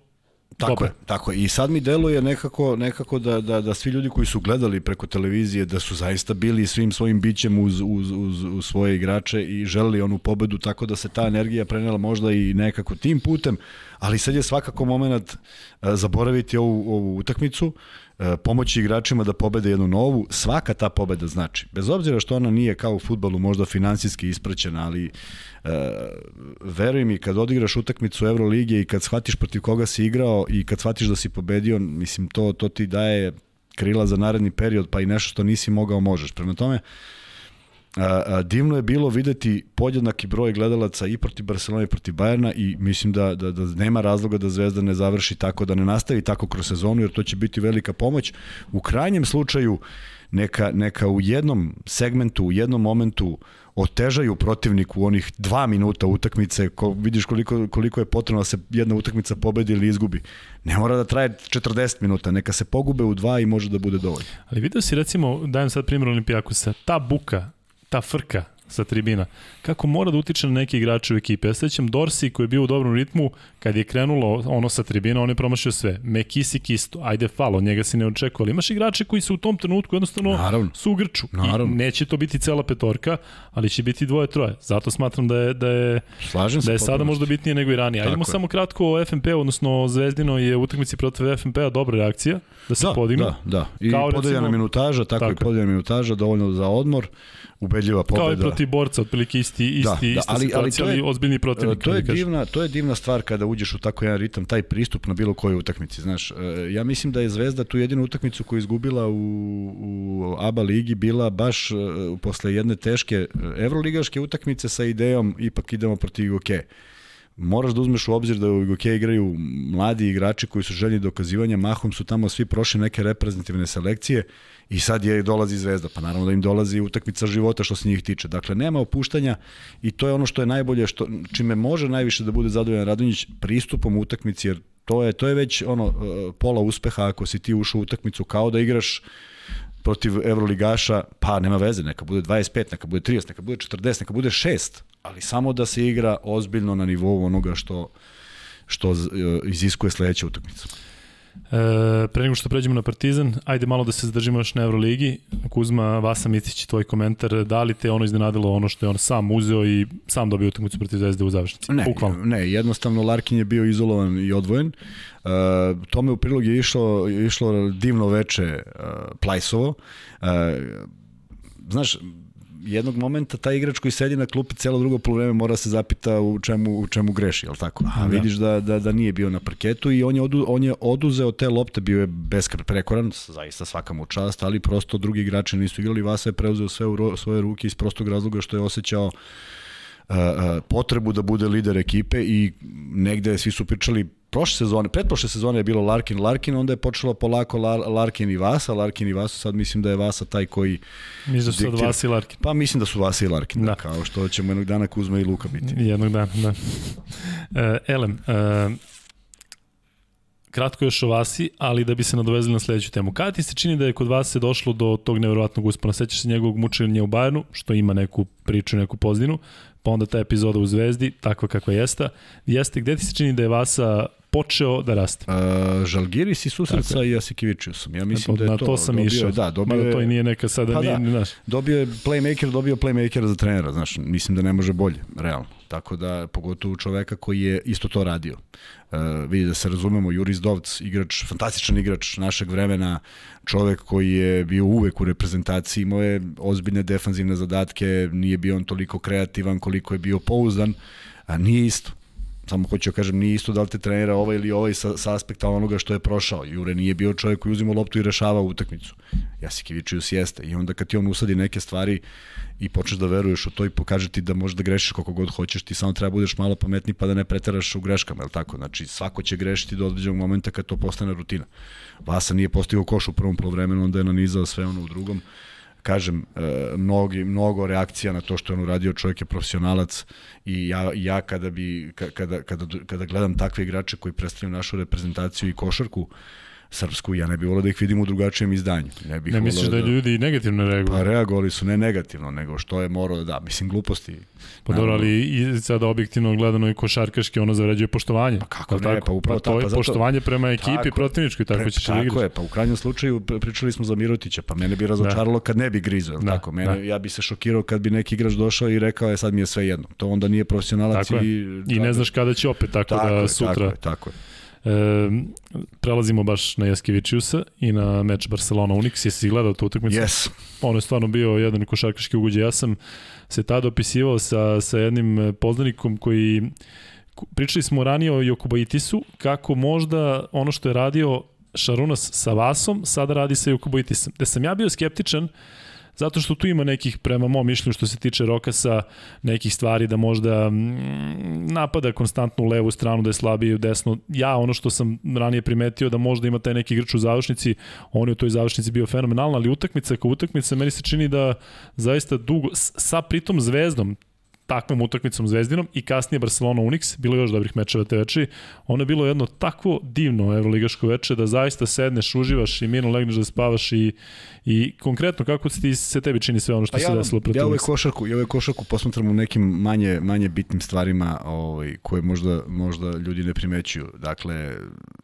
Tako dobro. je, tako je. I sad mi deluje nekako, nekako da, da, da svi ljudi koji su gledali preko televizije da su zaista bili svim svojim bićem uz, uz, uz, uz svoje igrače i želeli onu pobedu, tako da se ta energija prenela možda i nekako tim putem, ali sad je svakako moment zaboraviti ovu, ovu utakmicu, e, pomoći igračima da pobede jednu novu, svaka ta pobeda znači. Bez obzira što ona nije kao u futbalu možda finansijski ispraćena, ali e, veruj mi, kad odigraš utakmicu Evrolige i kad shvatiš protiv koga si igrao i kad shvatiš da si pobedio, mislim, to, to ti daje krila za naredni period, pa i nešto što nisi mogao možeš. Prema tome, a, divno je bilo videti podjednaki broj gledalaca i protiv Barcelona i protiv Bajerna i mislim da, da, da nema razloga da Zvezda ne završi tako, da ne nastavi tako kroz sezonu, jer to će biti velika pomoć. U krajnjem slučaju, neka, neka u jednom segmentu, u jednom momentu otežaju protivniku onih dva minuta utakmice, ko, vidiš koliko, koliko je potrebno da se jedna utakmica pobedi ili izgubi. Ne mora da traje 40 minuta, neka se pogube u dva i može da bude dovoljno. Ali video si recimo, dajem sad primjer Olimpijakusa, ta buka, ta frka sa tribina, kako mora da utiče na neke igrače u ekipe. Ja sećam Dorsi koji je bio u dobrom ritmu, kad je krenulo ono sa tribina, on je promašio sve. Mekisik isto, ajde falo, njega se ne očekuje. Ali imaš igrače koji su u tom trenutku jednostavno Naravno. su u grču. Naravno. I neće to biti cela petorka, ali će biti dvoje, troje. Zato smatram da je, da je, Slažem da je sada potpuno. možda bitnije nego i ranije. Ajdemo samo kratko o FNP, odnosno Zvezdino je u utakmici protiv FNP-a dobra reakcija, da se da, podignu. Da, da. I Kao podeljena recimo- minutaža, tako, Tako i je. podeljena minutaža, dovoljno za odmor, ubedljiva pobeda. Kao i protiv borca, otprilike isti, isti, Da, da, ista ali- ali situacija, je- ali, ozbiljni protivnik. To je da kažem. divna, to je divna stvar kada uđeš u tako jedan ritam, taj pristup na bilo kojoj utakmici, znaš. E, Ja mislim da je Zvezda tu jedinu utakmicu koju je izgubila u, u ABA ligi bila baš e, posle jedne teške e, evroligaške utakmice sa idejom ipak idemo protiv Igoke. Moraš da uzmeš u obzir da u Igoke igraju mladi igrači koji su željni dokazivanja, mahom su tamo svi prošli neke reprezentativne selekcije i sad je dolazi Zvezda, pa naravno da im dolazi utakmica života što se njih tiče. Dakle, nema opuštanja i to je ono što je najbolje, što, čime može najviše da bude zadovoljan Radonjić pristupom utakmici, jer to je, to je već ono e, pola uspeha ako si ti ušao u utakmicu kao da igraš protiv evroligaša, pa nema veze, neka bude 25, neka bude 30, neka bude 40, neka bude 6, ali samo da se igra ozbiljno na nivou onoga što što e, iziskuje sledeća utakmica. E, pre nego što pređemo na Partizan, ajde malo da se zadržimo još na Euroligi. Kuzma, Vasa Micić, tvoj komentar, da li te ono iznenadilo ono što je on sam uzeo i sam dobio utakmicu protiv Zvezde u završnici? Ne, Bukvalno. ne, jednostavno Larkin je bio izolovan i odvojen. Uh, tome u prilog je išlo, išlo divno veče uh, Plajsovo. Uh, znaš, jednog momenta taj igrač koji sedi na klupi celo drugo polovreme mora se zapita u čemu, u čemu greši, jel tako? A Da. vidiš da, da, da nije bio na parketu i on je, odu, on je oduzeo te lopte, bio je besprekoran, zaista svaka mu čast, ali prosto drugi igrači nisu igrali, Vasa je preuzeo sve u ro, svoje ruke iz prostog razloga što je osjećao potrebu da bude lider ekipe i negde svi su pričali prošle sezone, pretprošle sezone je bilo Larkin, Larkin, onda je počelo polako Lar, Larkin i Vasa, Larkin i Vasa, sad mislim da je Vasa taj koji Mislim da su diktira. Vasi i Larkin. Pa mislim da su Vasa i Larkin, da. Da. kao što ćemo jednog dana Kuzma i Luka biti. Jednog dana, da. E, Elem, e, kratko još o Vasi, ali da bi se nadovezali na sledeću temu. Kada ti se čini da je kod vas se došlo do tog nevjerovatnog uspona? Sećaš se njegovog mučenja u Bajernu, što ima neku priču, neku pozdinu, pa onda ta epizoda u Zvezdi, takva kakva jeste. Jeste, gde ti se čini da je Vasa počeo da raste? Uh, Žalgiris i susret sa Jasikevičiusom. Ja mislim da je na to. to sam dobio, išao. Da, dobio Mada je, to i nije neka sada, Pa nije, da. znaš. dobio je playmaker, dobio playmakera za trenera, znaš, mislim da ne može bolje, realno. Tako da, pogotovo čoveka koji je isto to radio. Uh, vidi da se razumemo, Juris Dovc, igrač, fantastičan igrač našeg vremena, čovek koji je bio uvek u reprezentaciji, imao je ozbiljne defanzivne zadatke, nije bio on toliko kreativan koliko je bio pouzdan, a nije isto samo hoću da kažem, nije isto da li te trenira ovaj ili ovaj sa, sa aspekta onoga što je prošao. Jure nije bio čovjek koji uzima loptu i rešava utakmicu. Jasikevičius jeste. I onda kad ti on usadi neke stvari i počneš da veruješ u to i pokaže ti da možeš da grešiš koliko god hoćeš, ti samo treba budeš malo pametniji pa da ne preteraš u greškama, je tako? Znači, svako će grešiti do određenog momenta kad to postane rutina. Vasa nije postigao koš u prvom polovremenu, onda je nanizao sve ono u drugom kažem, e, mnogi, mnogo reakcija na to što je on uradio, čovjek je profesionalac i ja, ja kada, bi, kada, kada, kada gledam takve igrače koji predstavljaju našu reprezentaciju i košarku, srpsku, ja ne bih volio da ih vidim u drugačijem izdanju. Ne, bih ne misliš da, da ljudi negativno reaguju? Pa reagovali su ne negativno, nego što je morao da da, mislim gluposti. Pa dobro, ali i sada objektivno gledano i košarkaški ono zavređuje poštovanje. Pa kako ne, tako? pa upravo pa to je pa zato, poštovanje prema ekipi tako, protivničkoj, tako ćeš da igraš. Tako je, pa u krajnjem slučaju pričali smo za Mirotića, pa mene bi razočaralo da. kad ne bi grizao, da, tako? Mene, da. ja bi se šokirao kad bi neki igrač došao i rekao je sad mi je sve jedno. To onda nije profesionalac tako i... Je. I ne znaš kada će opet, tako, tako da je, sutra... Tako je, tako je. E, prelazimo baš na Jaskevičiusa i na meč Barcelona-Unix. Jesi gledao tu utakmicu? Yes. Ono je stvarno bio jedan košarkaški ugođaj. Ja sam se tada opisivao sa, sa jednim poznanikom koji pričali smo ranije o Jokubaitisu, kako možda ono što je radio Šarunas sa Vasom, sada radi sa Jokubaitisom. Da sam ja bio skeptičan, Zato što tu ima nekih, prema mom mišljenju, što se tiče Rokasa, nekih stvari da možda mm, napada konstantno u levu stranu, da je slabiji u desnu. Ja, ono što sam ranije primetio, da možda ima taj neki igrač u završnici, on je u toj završnici bio fenomenalna, ali utakmica kao utakmica, meni se čini da zaista dugo, sa pritom zvezdom, takvom utakmicom Zvezdinom i kasnije Barcelona Unix, bilo još dobrih mečeva te veče. Ono je bilo jedno takvo divno evroligaško veče da zaista sedneš, uživaš i mirno legneš da spavaš i, i konkretno kako se, ti, se tebi čini sve ono što pa ja, se desilo protiv Ja ovaj košarku, ja ovaj košarku posmatram u nekim manje, manje bitnim stvarima ovaj, koje možda, možda ljudi ne primećuju. Dakle,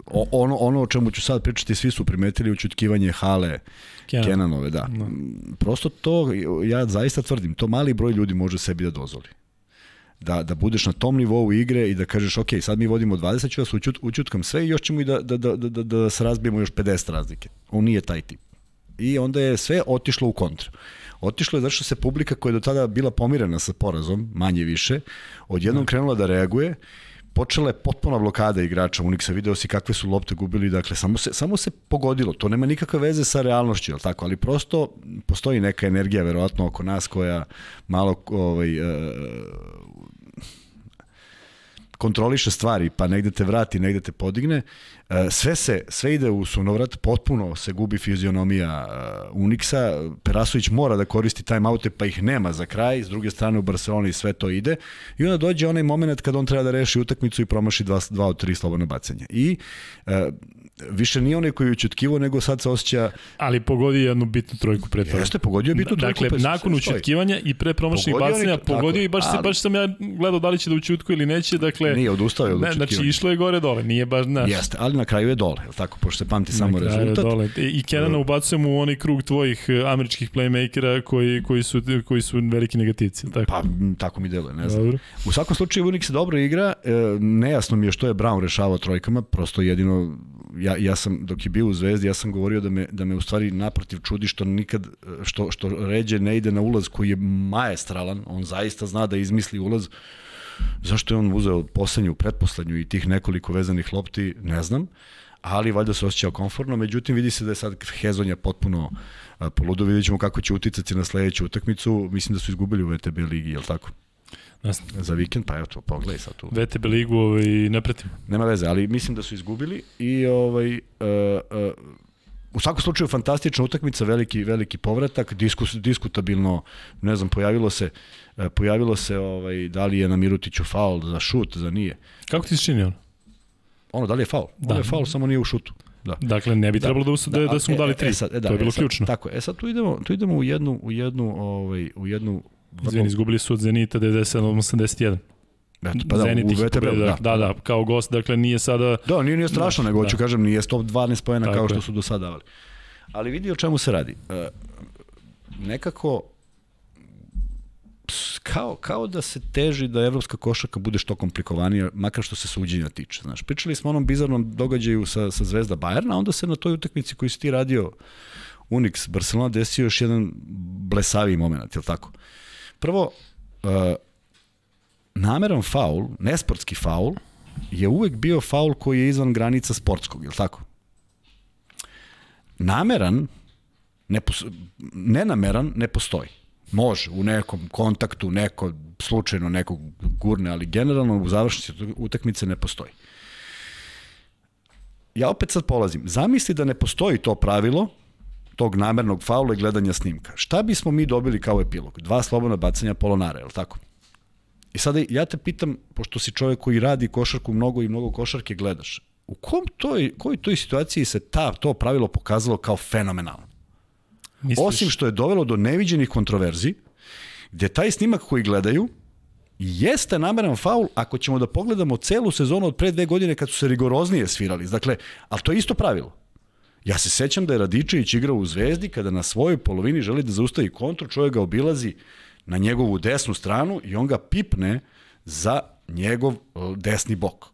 o, ono, ono o čemu ću sad pričati, svi su primetili učutkivanje hale Kenan. Kenanove, da. No. Da. Prosto to, ja zaista tvrdim, to mali broj ljudi može sebi da dozvoli da, da budeš na tom nivou igre i da kažeš ok, sad mi vodimo 20, ću vas učut, učutkam sve i još ćemo i da, da, da, da, da, se razbijemo još 50 razlike. On nije taj tip. I onda je sve otišlo u kontru. Otišlo je zato što se publika koja je do tada bila pomirena sa porazom, manje više, odjednom da. krenula da reaguje počela je potpuna blokada igrača Unixa, video si kakve su lopte gubili, dakle samo se, samo se pogodilo, to nema nikakve veze sa realnošću, al tako, ali prosto postoji neka energija verovatno oko nas koja malo ovaj, uh, kontroliše stvari, pa negde te vrati, negde te podigne. E, sve se, sve ide u sunovrat, potpuno se gubi fizionomija e, Unixa, Perasović mora da koristi timeoute, pa ih nema za kraj, s druge strane u Barceloni sve to ide i onda dođe onaj moment kad on treba da reši utakmicu i promaši dva, dva od tri slobodne bacanja. I e, više nije onaj koji je učetkivo, nego sad se osjeća... Ali pogodi jednu bitnu trojku pre toga. Jeste, pogodio bitnu trojku. Dakle, nakon učetkivanja i pre promašenih bacanja, pogodio i baš, ali, se, baš sam ja gledao da li će da učutku ili neće, dakle... Nije, odustao je od ne, Znači, išlo je gore dole, nije baš, znaš... Jeste, ali na kraju je dole, je tako, pošto se pamti samo rezultat. dole. I, Kenana ubacujem u onaj krug tvojih eh, američkih playmakera koji, koji, su, koji su veliki negativci, tako? Pa, tako mi deluje, ne znam. Dobro. U svakom slučaju, Unix se dobro igra, e, nejasno mi je što je Brown rešavao trojkama, prosto jedino ja, ja sam, dok je bio u Zvezdi, ja sam govorio da me, da me u stvari naprotiv čudi što nikad, što, što ređe ne ide na ulaz koji je majestralan, on zaista zna da izmisli ulaz, zašto je on uzeo poslednju, pretposlednju i tih nekoliko vezanih lopti, ne znam, ali valjda se osjećao konforno, međutim vidi se da je sad Hezonja potpuno poludo, vidjet ćemo kako će uticati na sledeću utakmicu, mislim da su izgubili u VTB ligi, je li tako? Jasno. Za vikend, pa evo to, pogledaj sad tu. VTB ligu ovaj, ne pratim. Nema veze, ali mislim da su izgubili i ovaj, uh, uh, u svakom slučaju fantastična utakmica, veliki veliki povratak, diskus, diskutabilno, ne znam, pojavilo se uh, pojavilo se ovaj da li je na Mirutiću faul za šut, za nije. Kako ti se čini ono? Ono da li je faul? Da. Ono je faul, samo nije u šutu. Da. Dakle, ne bi da. trebalo da, us, da, da, da su mu dali e, tri. E, sad, e, da, to je bilo e, sad, ključno. Tako, e sad tu idemo, tu idemo u jednu, u jednu, ovaj, u jednu Izvini, izgubili su od Zenita 97-81. Eto, pa da, Zenit u VTB, da, da, da, kao gost, dakle nije sada... Da, nije, nije strašno, da, nego da. kažem, nije 112 pojena kao što su do sada davali. Ali vidi o čemu se radi. Uh, nekako kao, kao da se teži da evropska košarka bude što komplikovanija, makar što se suđenja tiče. Znaš, pričali smo o onom bizarnom događaju sa, sa Zvezda Bajerna, onda se na toj utakmici koju si ti radio Unix Barcelona desio još jedan blesavi moment, je li tako? Prvo, uh, nameran faul, nesportski faul, je uvek bio faul koji je izvan granica sportskog, je li tako? Nameran, ne pos, nenameran ne postoji. Može, u nekom kontaktu, neko slučajno nekog gurne, ali generalno u završnici utakmice ne postoji. Ja opet sad polazim. Zamisli da ne postoji to pravilo tog namernog faula i gledanja snimka. Šta bismo mi dobili kao epilog? Dva slobodna bacanja Polonara, je li tako? I sada ja te pitam, pošto si čovjek koji radi košarku mnogo i mnogo košarke gledaš, u kom toj, kojoj toj situaciji se ta, to pravilo pokazalo kao fenomenalno? Misliš... Osim što je dovelo do neviđenih kontroverzi, gde taj snimak koji gledaju jeste nameran faul ako ćemo da pogledamo celu sezonu od pre dve godine kad su se rigoroznije svirali. Dakle, ali to je isto pravilo. Ja se sećam da je Radičević igrao u Zvezdi kada na svojoj polovini želi da zaustavi kontru, čovjek ga obilazi na njegovu desnu stranu i on ga pipne za njegov desni bok.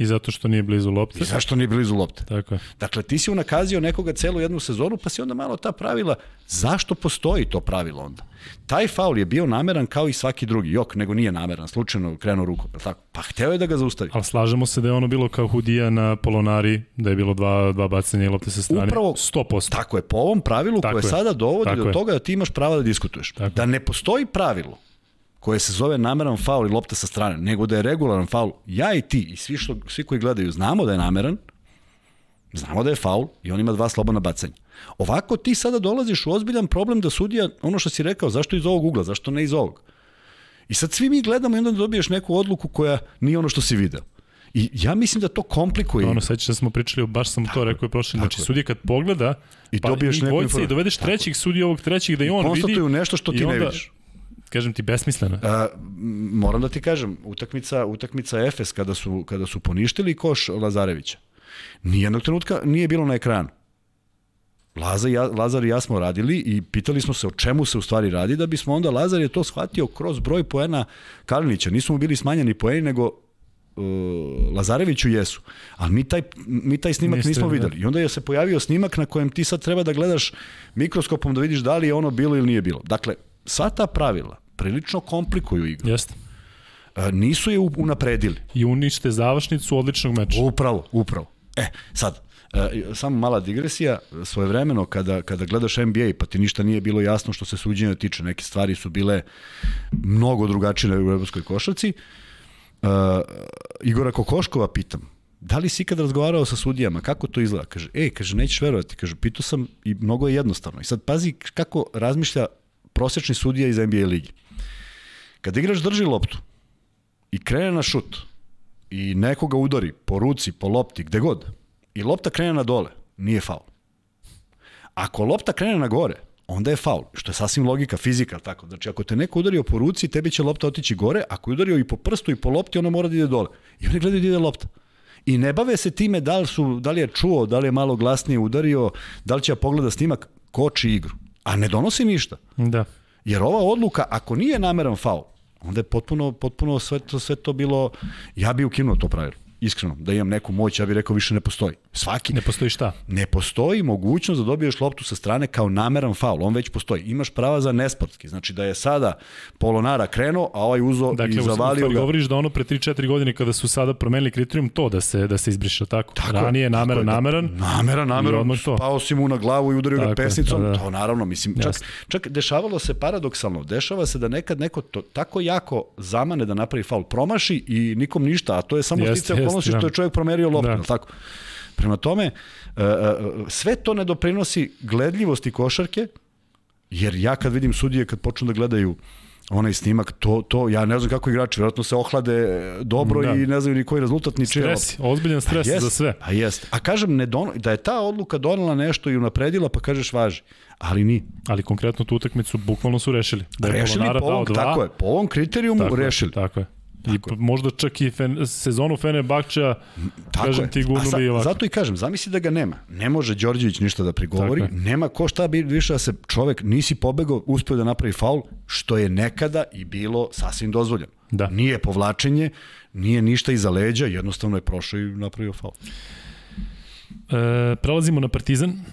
I zato što nije blizu lopte. I zašto nije blizu lopte. Tako je. Dakle, ti si unakazio nekoga celu jednu sezonu, pa si onda malo ta pravila, zašto postoji to pravilo onda? Taj faul je bio nameran kao i svaki drugi. Jok, nego nije nameran, slučajno krenuo rukom. Tako? Pa hteo je da ga zaustavi. Ali slažemo se da je ono bilo kao hudija na Polonari, da je bilo dva, dva bacanja i lopte sa strane. Upravo, 100%. Tako je, po ovom pravilu tako koje je. sada dovodi tako do je. toga da ti imaš pravo da diskutuješ. Tako. Da ne postoji pravilo koje se zove nameran faul i lopta sa strane, nego da je regularan faul. Ja i ti i svi, što, svi koji gledaju znamo da je nameran, znamo da je faul i on ima dva slobodna bacanja. Ovako ti sada dolaziš u ozbiljan problem da sudija, ono što si rekao, zašto iz ovog ugla, zašto ne iz ovog? I sad svi mi gledamo i onda dobiješ neku odluku koja nije ono što si video. I ja mislim da to komplikuje. Ono, sećaš da smo pričali, baš sam tako, to rekao je prošli. Znači, sudija kad pogleda, I pa dobiješ neku informaciju. I dovedeš trećeg sudija ovog trećeg da i on vidi. I nešto što ti onda, ne vidiš kažem ti besmisleno. A, moram da ti kažem, utakmica utakmica Efes kada su kada su poništili koš Lazarevića. Nijednog trenutka nije bilo na ekranu. Laza ja, Lazar i ja smo radili i pitali smo se o čemu se u stvari radi, da bismo onda Lazar je to shvatio kroz broj poena Kalinića. Nismo mu bili smanjeni poeni, nego uh, Lazareviću jesu. Ali mi taj, mi taj snimak Niste, nismo da. videli. I onda je se pojavio snimak na kojem ti sad treba da gledaš mikroskopom da vidiš da li je ono bilo ili nije bilo. Dakle, sva ta pravila prilično komplikuju igru. Jeste. E, nisu je unapredili. I unište završnicu odličnog meča. Upravo, upravo. E, sad, e, samo mala digresija, svojevremeno kada, kada gledaš NBA pa ti ništa nije bilo jasno što se suđenja tiče, neke stvari su bile mnogo drugačije u evropskoj košarci, e, Igora Kokoškova pitam, da li si ikad razgovarao sa sudijama, kako to izgleda? Kaže, ej, kaže, nećeš verovati, kaže, pitao sam i mnogo je jednostavno. I sad pazi kako razmišlja prosečni sudija iz NBA ligi. Kad igrač drži loptu i krene na šut i nekoga udari po ruci, po lopti, gde god, i lopta krene na dole, nije faul. Ako lopta krene na gore, onda je faul, što je sasvim logika, fizika, tako. Znači, ako te neko udario po ruci, tebi će lopta otići gore, ako je udario i po prstu i po lopti, ona mora da ide dole. I oni gledaju da ide lopta. I ne bave se time da li, su, da li je čuo, da li je malo glasnije udario, da li će ja pogleda snimak, koči igru. A ne donosi ništa. Da. Jer ova odluka, ako nije nameran faul, onda je potpuno, potpuno sve to, sve to bilo, ja bi ukinuo to pravilo iskreno, da imam neku moć, ja bih rekao više ne postoji. Svaki. Ne postoji šta? Ne postoji mogućnost da dobiješ loptu sa strane kao nameran faul, on već postoji. Imaš prava za nesportski, znači da je sada Polonara krenuo, a ovaj uzo dakle, i zavalio ga. Dakle, govoriš da ono pre 3-4 godine kada su sada promenili kriterijum to da se da se izbriše tako. tako Ranije nameran, tako nameran. Da, nameran, nameran, pao si mu na glavu i udario tako, ga pesnicom, da, da. to naravno, mislim, čak, čak dešavalo se paradoksalno, dešava se da nekad neko to tako jako zamane da napravi faul, promaši i nikom ništa, a to je samo sticaj okolnosti što je čovjek promerio loptu, da. tako? Prema tome, e, e, sve to ne doprinosi gledljivosti košarke, jer ja kad vidim sudije kad počnu da gledaju onaj snimak, to, to, ja ne znam kako igrači, vjerojatno se ohlade dobro da. i ne znaju ni koji rezultat, ni čije. Stres, ozbiljan stres jest, za sve. Pa jest. A kažem, ne don, da je ta odluka donela nešto i unapredila, pa kažeš važi. Ali ni. Ali konkretno tu utakmicu bukvalno su rešili. Da je rešili po ovom, tako je, po ovom kriterijumu tako rešili. Je, tako je. I Tako. možda čak i fen, sezonu Fenerbahča, kažem je. ti gurnuli ovako. Zato i kažem, zamisli da ga nema. Ne može Đorđević ništa da prigovori, nema ko šta bi više da se čovek nisi pobegao, uspeo da napravi faul, što je nekada i bilo sasvim dozvoljeno. Da. Nije povlačenje, nije ništa iza leđa, jednostavno je prošao i napravio faul. E, prelazimo na Partizan.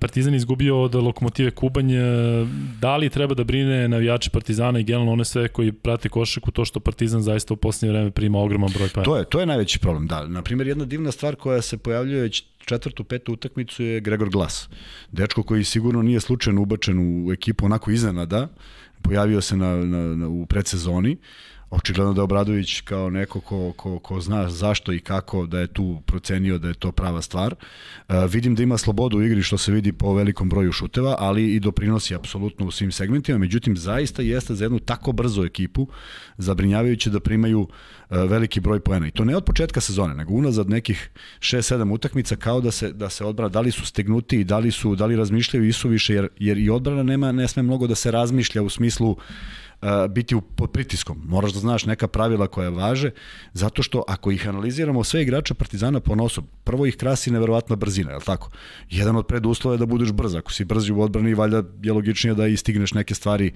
Partizan izgubio od lokomotive Kubanj. Da li treba da brine navijači Partizana i generalno one sve koji prate košaku to što Partizan zaista u poslednje vreme prima ogroman broj pa? To je, to je najveći problem, da. Naprimjer, jedna divna stvar koja se pojavljuje već četvrtu, petu utakmicu je Gregor Glas. Dečko koji sigurno nije slučajno ubačen u ekipu onako iznenada, pojavio se na, na, na, u predsezoni Očigledno da je Obradović kao neko ko, ko, ko zna zašto i kako da je tu procenio da je to prava stvar. Uh, vidim da ima slobodu u igri što se vidi po velikom broju šuteva, ali i doprinosi apsolutno u svim segmentima. Međutim, zaista jeste za jednu tako brzu ekipu zabrinjavajuće da primaju uh, veliki broj poena. I to ne od početka sezone, nego unazad nekih 6-7 utakmica kao da se da se odbrana, da li su stegnuti, da li su da li razmišljaju i su više jer jer i odbrana nema ne sme mnogo da se razmišlja u smislu biti u, pod pritiskom. Moraš da znaš neka pravila koja važe, zato što ako ih analiziramo sve igrače Partizana po nosu, prvo ih krasi neverovatna brzina, je li tako? Jedan od preduslova je da budeš brz. Ako si brzi u odbrani, valjda je logičnije da istigneš neke stvari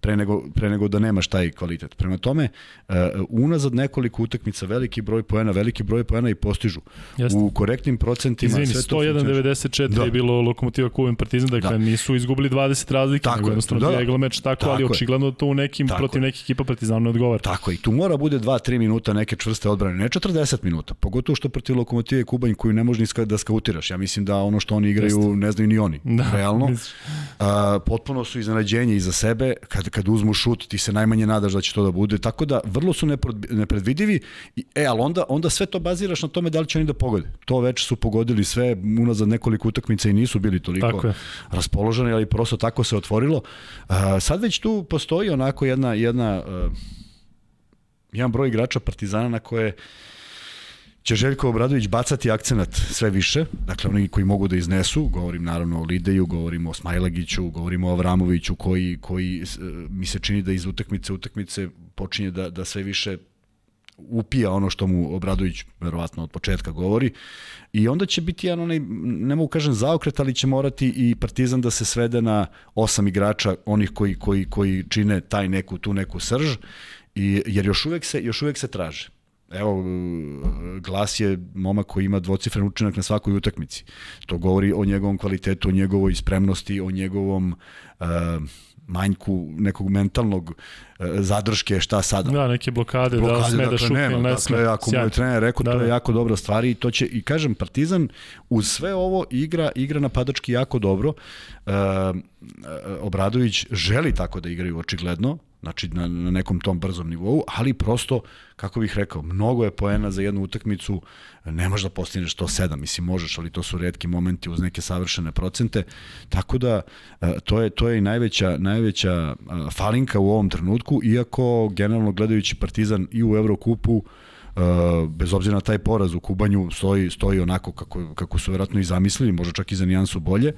pre nego, pre nego da nemaš taj kvalitet. Prema tome, uh, unazad nekoliko utakmica, veliki broj poena, veliki broj poena i postižu. Jeste. U korektnim procentima. Izvini, 101-94 da. je bilo Lokomotiva Kuven Partizan, dakle da. nisu izgubili 20 razlike, tako nego jednostavno da, da. meč tako, tako ali očigledno to u nekim, tako protiv nekih ekipa Partizanu ne odgovara. Tako i tu mora bude 2-3 minuta neke čvrste odbrane, ne 40 minuta, pogotovo što protiv Lokomotive Kubanj koju ne možeš da skautiraš. Ja mislim da ono što oni igraju Jeste. ne znaju ni oni, da, realno. A, potpuno su iznenađenje iza sebe, kad, kad uzmu šut ti se najmanje nadaš da će to da bude, tako da vrlo su nepredvidivi, e, ali onda, onda sve to baziraš na tome da li će oni da pogode. To već su pogodili sve unazad nekoliko utakmica i nisu bili toliko raspoloženi, ali prosto tako se otvorilo. A, sad već tu postoji onako jedna, jedna uh, jedan broj igrača Partizana na koje će Željko Obradović bacati akcenat sve više, dakle oni koji mogu da iznesu, govorim naravno o Lideju, govorim o Smajlagiću, govorim o Avramoviću koji, koji uh, mi se čini da iz utakmice utakmice počinje da, da sve više upija ono što mu Obradović verovatno od početka govori i onda će biti jedan onaj, ne mogu kažem zaokret, ali će morati i Partizan da se svede na osam igrača, onih koji, koji, koji čine taj neku, tu neku srž, i, jer još uvek se, još uvek se traže. Evo, Glas je momak koji ima dvocifren učinak na svakoj utakmici. To govori o njegovom kvalitetu, o njegovoj spremnosti, o njegovom uh, manjku nekog mentalnog uh, zadrške, šta sada. Da, neke blokade, blokade da sme da dakle, da šutne ili ne sme. Dakle, ako mu je trener rekao, da, to je da. jako dobra stvar i to će, i kažem, Partizan uz sve ovo igra, igra napadački jako dobro. Uh, Obradović želi tako da igraju očigledno, znači na, na nekom tom brzom nivou, ali prosto, kako bih rekao, mnogo je poena za jednu utakmicu, ne možeš da postigneš to 7, mislim možeš, ali to su redki momenti uz neke savršene procente, tako da e, to je, to je i najveća, najveća e, falinka u ovom trenutku, iako generalno gledajući Partizan i u Evrokupu, Uh, bez obzira na taj poraz u Kubanju stoji, stoji onako kako, kako su verovatno i zamislili, možda čak i za nijansu bolje.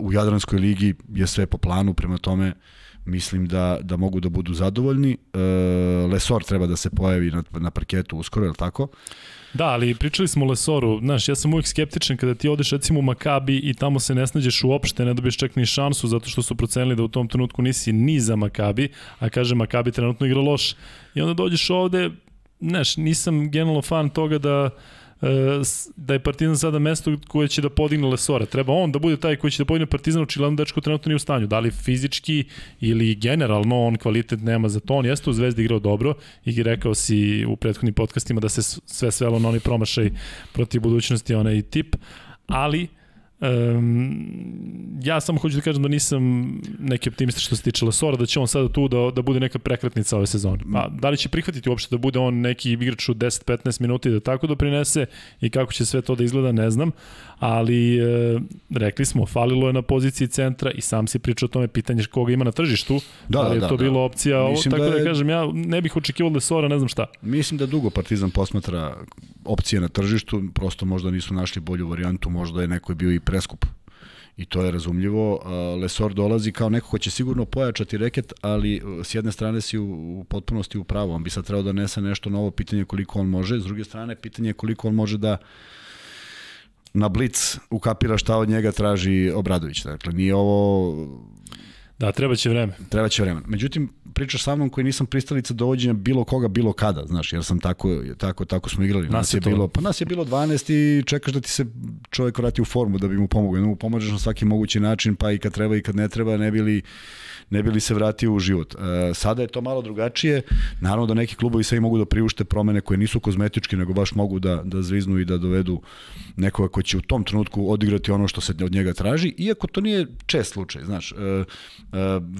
U Jadranskoj ligi je sve po planu, prema tome mislim da, da mogu da budu zadovoljni. E, Lesor treba da se pojavi na, na parketu uskoro, je li tako? Da, ali pričali smo o Lesoru. Znaš, ja sam uvijek skeptičan kada ti odeš recimo u Makabi i tamo se ne snađeš uopšte, ne dobiješ čak ni šansu zato što su procenili da u tom trenutku nisi ni za Makabi, a kaže Makabi trenutno igra loš. I onda dođeš ovde, znaš, nisam generalno fan toga da da je Partizan sada mesto koje će da podigne Lesora. Treba on da bude taj koji će da podigne Partizan, očigledno dečko trenutno nije u stanju. Da li fizički ili generalno on kvalitet nema za to. On jeste u Zvezdi igrao dobro i rekao si u prethodnim podcastima da se sve svelo na onaj promašaj protiv budućnosti, onaj tip, ali Um, ja samo hoću da kažem da nisam neki optimista što se tiče Lesora, da će on sada tu da, da bude neka prekretnica ove sezone. Pa, da li će prihvatiti uopšte da bude on neki igrač u 10-15 minuta i da tako doprinese i kako će sve to da izgleda, ne znam ali e, rekli smo, falilo je na poziciji centra i sam si pričao o tome pitanje koga ima na tržištu, da, ali je da, to da. bilo opcija, ovo, tako da, da je, da kažem, ja ne bih očekivao da Sora, ne znam šta. Mislim da dugo Partizan posmatra opcije na tržištu, prosto možda nisu našli bolju varijantu, možda je neko bio i preskup i to je razumljivo. Lesor dolazi kao neko ko će sigurno pojačati reket, ali e, s jedne strane si u, u potpunosti u pravu. On bi sad trebao da nese nešto novo, pitanje koliko on može, s druge strane pitanje koliko on može da na blic ukapira šta od njega traži Obradović. Dakle, nije ovo... Da, treba će vreme. Treba će vreme. Međutim, pričaš sa mnom koji nisam pristalica dovođenja bilo koga, bilo kada, znaš, jer sam tako, tako, tako smo igrali. Nas, nas je, bilo, pa nas je bilo 12 i čekaš da ti se čovjek vrati u formu da bi mu pomogao. Mu pomažeš na svaki mogući način, pa i kad treba i kad ne treba, ne bili ne bi li se vratio u život. E, sada je to malo drugačije. Naravno da neki klubovi sve mogu da priušte promene koje nisu kozmetičke, nego baš mogu da, da zviznu i da dovedu nekoga ko će u tom trenutku odigrati ono što se od njega traži, iako to nije čest slučaj. Znaš, e,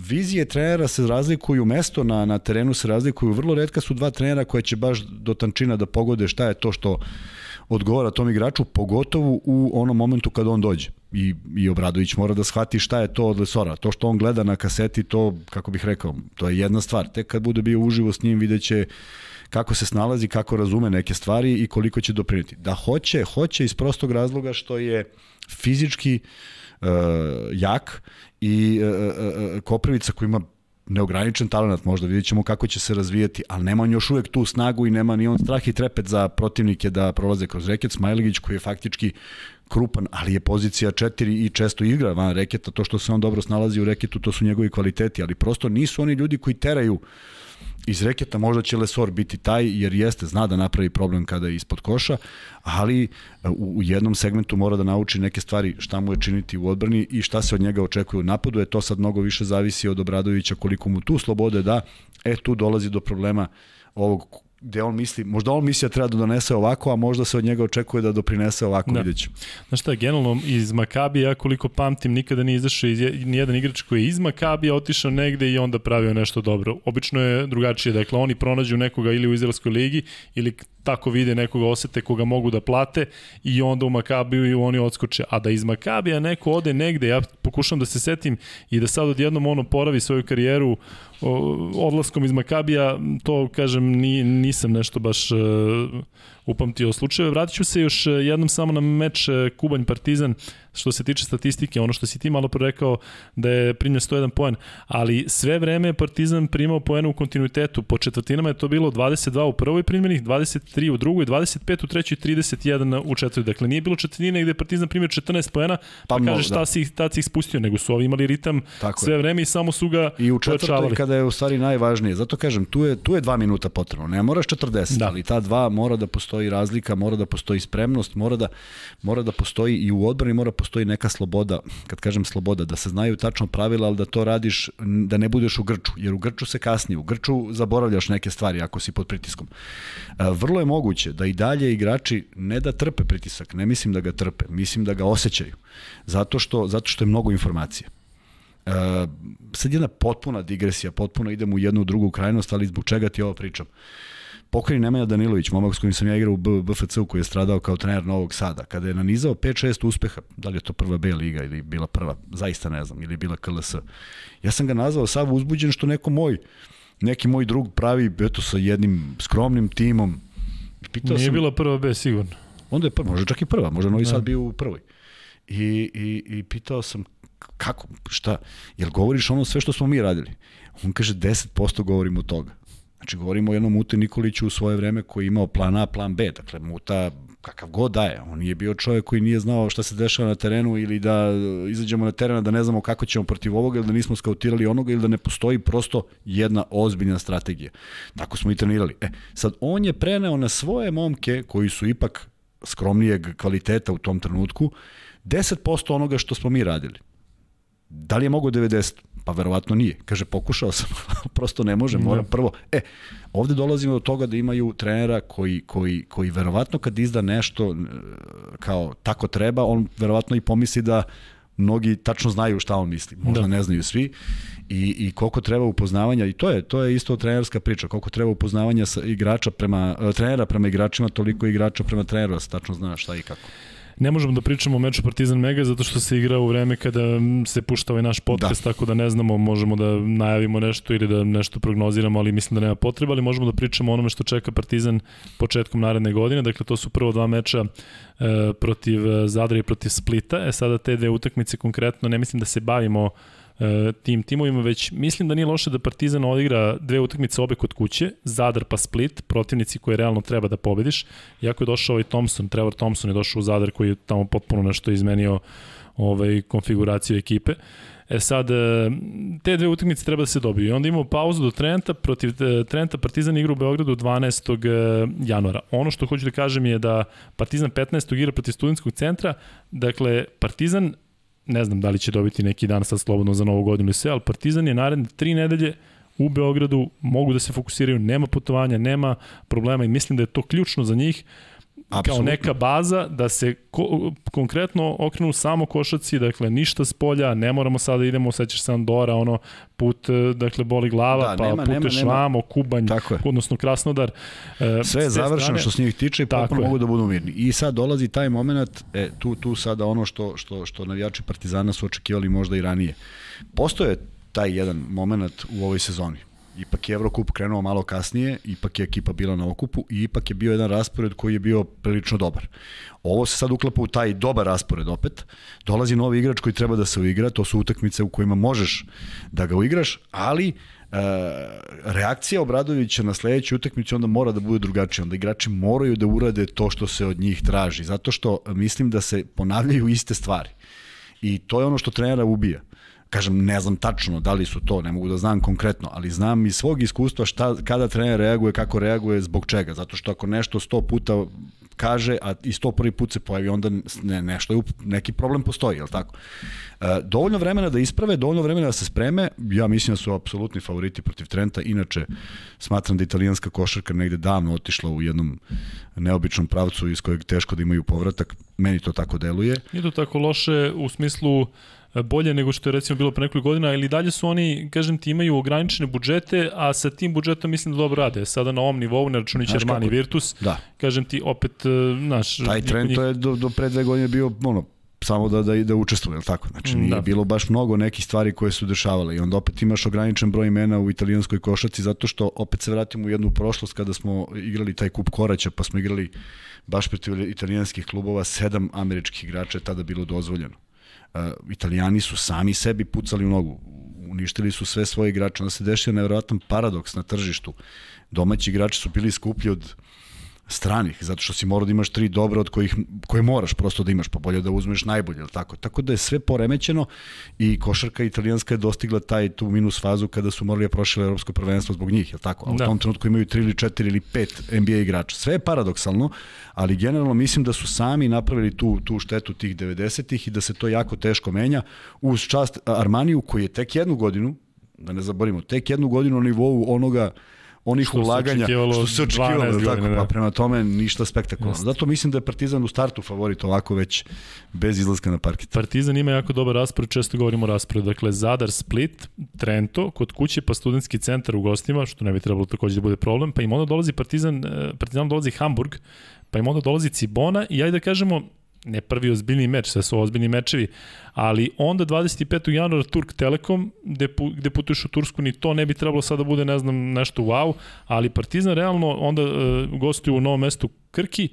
vizije trenera se razlikuju, mesto na, na terenu se razlikuju, vrlo redka su dva trenera koja će baš do tančina da pogode šta je to što odgovara tom igraču, pogotovo u onom momentu kada on dođe. I, i Obradović mora da shvati šta je to od Lesora. To što on gleda na kaseti, to, kako bih rekao, to je jedna stvar. Tek kad bude bio uživo s njim, vidjet će kako se snalazi, kako razume neke stvari i koliko će dopriniti. Da hoće, hoće iz prostog razloga što je fizički uh, jak i uh, uh, Koprivica koji ima neograničen talent, možda vidjet ćemo kako će se razvijati, ali nema on još uvek tu snagu i nema ni on strah i trepet za protivnike da prolaze kroz reket. Smajlegić koji je faktički krupan, ali je pozicija 4 i često igra van reketa, to što se on dobro snalazi u reketu, to su njegovi kvaliteti, ali prosto nisu oni ljudi koji teraju uh, iz reketa možda će Lesor biti taj, jer jeste, zna da napravi problem kada je ispod koša, ali e, u, u jednom segmentu mora da nauči neke stvari šta mu je činiti u odbrani i šta se od njega očekuje u napadu, je to sad mnogo više zavisi od Obradovića koliko mu tu slobode da, e tu dolazi do problema ovog gde on misli, možda on misli da treba da donese ovako, a možda se od njega očekuje da doprinese ovako, da. vidjet ću. Znaš šta, generalno iz Makabija, koliko pamtim, nikada nije izašao iz, nijedan igrač koji je iz Makabija otišao negde i onda pravio nešto dobro. Obično je drugačije, dakle oni pronađu nekoga ili u Izraelskoj ligi ili tako vide nekoga osete koga mogu da plate i onda u Makabiju i oni odskoče. A da iz Makabija neko ode negde, ja pokušam da se setim i da sad odjednom ono poravi svoju karijeru odlaskom iz Makabija, to kažem ni, nisam nešto baš uh, upamtio slučajeve. Vratit ću se još jednom samo na meč e, Kubanj Partizan što se tiče statistike, ono što si ti malo rekao da je primio 101 poen, ali sve vreme je Partizan primao poene u kontinuitetu. Po četvrtinama je to bilo 22 u prvoj primjenih, 23 u drugoj, 25 u trećoj, 31 u četvrtoj. Dakle, nije bilo četvrtine gde je Partizan primio 14 poena, pa, pa kaže šta da. si, tad si ih spustio, nego su ovi imali ritam Tako sve vreme i samo su ga I u četvrtoj kada je u stvari najvažnije. Zato kažem, tu je, tu je dva minuta potrebno. Ne moraš 40, da. ali ta dva mora da postoji razlika, mora da postoji spremnost, mora da, mora da postoji i u odbrani, mora postoji neka sloboda, kad kažem sloboda, da se znaju tačno pravila, ali da to radiš, da ne budeš u grču, jer u grču se kasni, u grču zaboravljaš neke stvari ako si pod pritiskom. Vrlo je moguće da i dalje igrači ne da trpe pritisak, ne mislim da ga trpe, mislim da ga osjećaju, zato što, zato što je mnogo informacija. Uh, sad jedna potpuna digresija, potpuno idem u jednu u drugu krajnost, ali zbog čega ti ovo pričam? Uh, Pokojni Nemanja Danilović, momak s kojim sam ja igrao u BFC-u koji je stradao kao trener Novog Sada, kada je nanizao 5-6 uspeha, da li je to prva B liga ili bila prva, zaista ne znam, ili bila KLS. Ja sam ga nazvao sav uzbuđen što neko moj, neki moj drug pravi, eto, sa jednim skromnim timom. Pitao Nije sam, bila prva B, sigurno. Onda je prva, možda čak i prva, možda Novi da. Sad bio u prvoj. I, i, I pitao sam, kako, šta, jel govoriš ono sve što smo mi radili? On kaže, 10% govorimo od toga. Znači, govorimo o jednom Mute Nikoliću u svoje vreme koji je imao plan A, plan B. Dakle, Muta kakav god daje. On nije bio čovjek koji nije znao šta se dešava na terenu ili da izađemo na teren da ne znamo kako ćemo protiv ovoga ili da nismo skautirali onoga ili da ne postoji prosto jedna ozbiljna strategija. Tako smo i trenirali. E, sad on je preneo na svoje momke koji su ipak skromnijeg kvaliteta u tom trenutku 10% onoga što smo mi radili. Da li je mogo 90? Pa verovatno nije. Kaže, pokušao sam, prosto ne može, moram da. prvo. E, ovde dolazimo do toga da imaju trenera koji, koji, koji verovatno kad izda nešto kao tako treba, on verovatno i pomisli da mnogi tačno znaju šta on misli, možda da. ne znaju svi i, i koliko treba upoznavanja i to je to je isto trenerska priča, koliko treba upoznavanja sa igrača prema trenera prema igračima, toliko igrača prema treneru, da se tačno zna šta i kako. Ne možemo da pričamo o meču Partizan Mega zato što se igra u vreme kada se pušta ovaj naš podcast, da. tako da ne znamo, možemo da najavimo nešto ili da nešto prognoziramo, ali mislim da nema potreba, ali možemo da pričamo o onome što čeka Partizan početkom naredne godine. Dakle, to su prvo dva meča e, protiv Zadra i protiv Splita. E sada te dve utakmice konkretno, ne mislim da se bavimo E, tim timovima, već mislim da nije loše da Partizan odigra dve utakmice obe kod kuće, Zadar pa Split, protivnici koje realno treba da pobediš. Iako je došao ovaj Thompson, Trevor Thompson je došao u Zadar koji je tamo potpuno nešto izmenio ovaj, konfiguraciju ekipe. E sad, e, te dve utakmice treba da se dobiju. I onda imamo pauzu do Trenta, protiv e, Trenta Partizan igra u Beogradu 12. januara. Ono što hoću da kažem je da Partizan 15. igra protiv studentskog centra, dakle Partizan ne znam da li će dobiti neki dan sad slobodno za novu godinu i sve, ali Partizan je naredne tri nedelje u Beogradu, mogu da se fokusiraju, nema putovanja, nema problema i mislim da je to ključno za njih Absolutno. kao neka baza da se ko, konkretno okrenu samo košaci, dakle ništa s polja, ne moramo sada da idemo, sećaš se Andora, ono put, e, dakle boli glava, da, pa nema, puteš nema, vamo, Kubanj, odnosno Krasnodar. E, Sve je završeno strane, što s njih tiče i potpuno mogu da budu mirni. I sad dolazi taj moment, e, tu, tu sada ono što, što, što navijači Partizana su očekivali možda i ranije. Postoje taj jedan moment u ovoj sezoni Ipak je Evrokup krenuo malo kasnije, ipak je ekipa bila na okupu i ipak je bio jedan raspored koji je bio prilično dobar. Ovo se sad uklapa u taj dobar raspored opet. Dolazi novi igrač koji treba da se uigra, to su utakmice u kojima možeš da ga uigraš, ali E, reakcija Obradovića na sledeću utakmicu onda mora da bude drugačija. Onda igrači moraju da urade to što se od njih traži. Zato što mislim da se ponavljaju iste stvari. I to je ono što trenera ubija kažem, ne znam tačno da li su to, ne mogu da znam konkretno, ali znam iz svog iskustva šta, kada trener reaguje, kako reaguje, zbog čega. Zato što ako nešto sto puta kaže, a i sto prvi put se pojavi, onda ne, nešto je, neki problem postoji, je li tako? E, dovoljno vremena da isprave, dovoljno vremena da se spreme, ja mislim da su apsolutni favoriti protiv Trenta, inače smatram da italijanska košarka negde davno otišla u jednom neobičnom pravcu iz kojeg teško da imaju povratak, meni to tako deluje. Nije to tako loše u smislu bolje nego što je recimo bilo pre nekoliko godina, ili dalje su oni, kažem ti, imaju ograničene budžete, a sa tim budžetom mislim da dobro rade. Sada na ovom nivou, ne računići Armani kako? Virtus, da. kažem ti, opet, e, naš... Taj trend njih... to je do, do pre dve godine bio, ono, samo da, da, da učestvuje, je tako? Znači nije da. bilo baš mnogo nekih stvari koje su dešavale i onda opet imaš ograničen broj imena u italijanskoj košaci zato što opet se vratimo u jednu prošlost kada smo igrali taj kup Koraća pa smo igrali baš protiv italijanskih klubova, sedam američkih igrača je tada bilo dozvoljeno. Uh, Italijani su sami sebi pucali u nogu, uništili su sve svoje igrače, onda se dešio nevjerojatan paradoks na tržištu. Domaći igrači su bili skuplji od stranih, zato što si morao da imaš tri dobre od kojih, koje moraš prosto da imaš, pa bolje da uzmeš najbolje, ili tako? Tako da je sve poremećeno i košarka italijanska je dostigla taj tu minus fazu kada su morali da prošle evropsko prvenstvo zbog njih, ili tako? A u da. tom trenutku imaju tri ili četiri ili pet NBA igrača. Sve je paradoksalno, ali generalno mislim da su sami napravili tu, tu štetu tih 90-ih i da se to jako teško menja uz čast Armaniju koji je tek jednu godinu, da ne zaborimo, tek jednu godinu na nivou onoga onih što ulaganja što se očekivalo, da tako, da. pa prema tome ništa spektakularno. Zato mislim da je Partizan u startu favorit ovako već bez izlaska na parket. Partizan ima jako dobar raspored, često govorimo o rasporedu. Dakle, Zadar, Split, Trento, kod kuće, pa studentski centar u gostima, što ne bi trebalo takođe da bude problem, pa im onda dolazi Partizan, e, Partizan dolazi Hamburg, pa im onda dolazi Cibona i ajde da kažemo, ne prvi ozbiljni meč, sve su ozbiljni mečevi, ali onda 25. januara Turk Telekom, gde, pu, gde putuješ u Tursku, ni to ne bi trebalo sada da bude, ne znam, nešto wow, ali Partizan realno onda uh, gostuje u novom mestu Krki,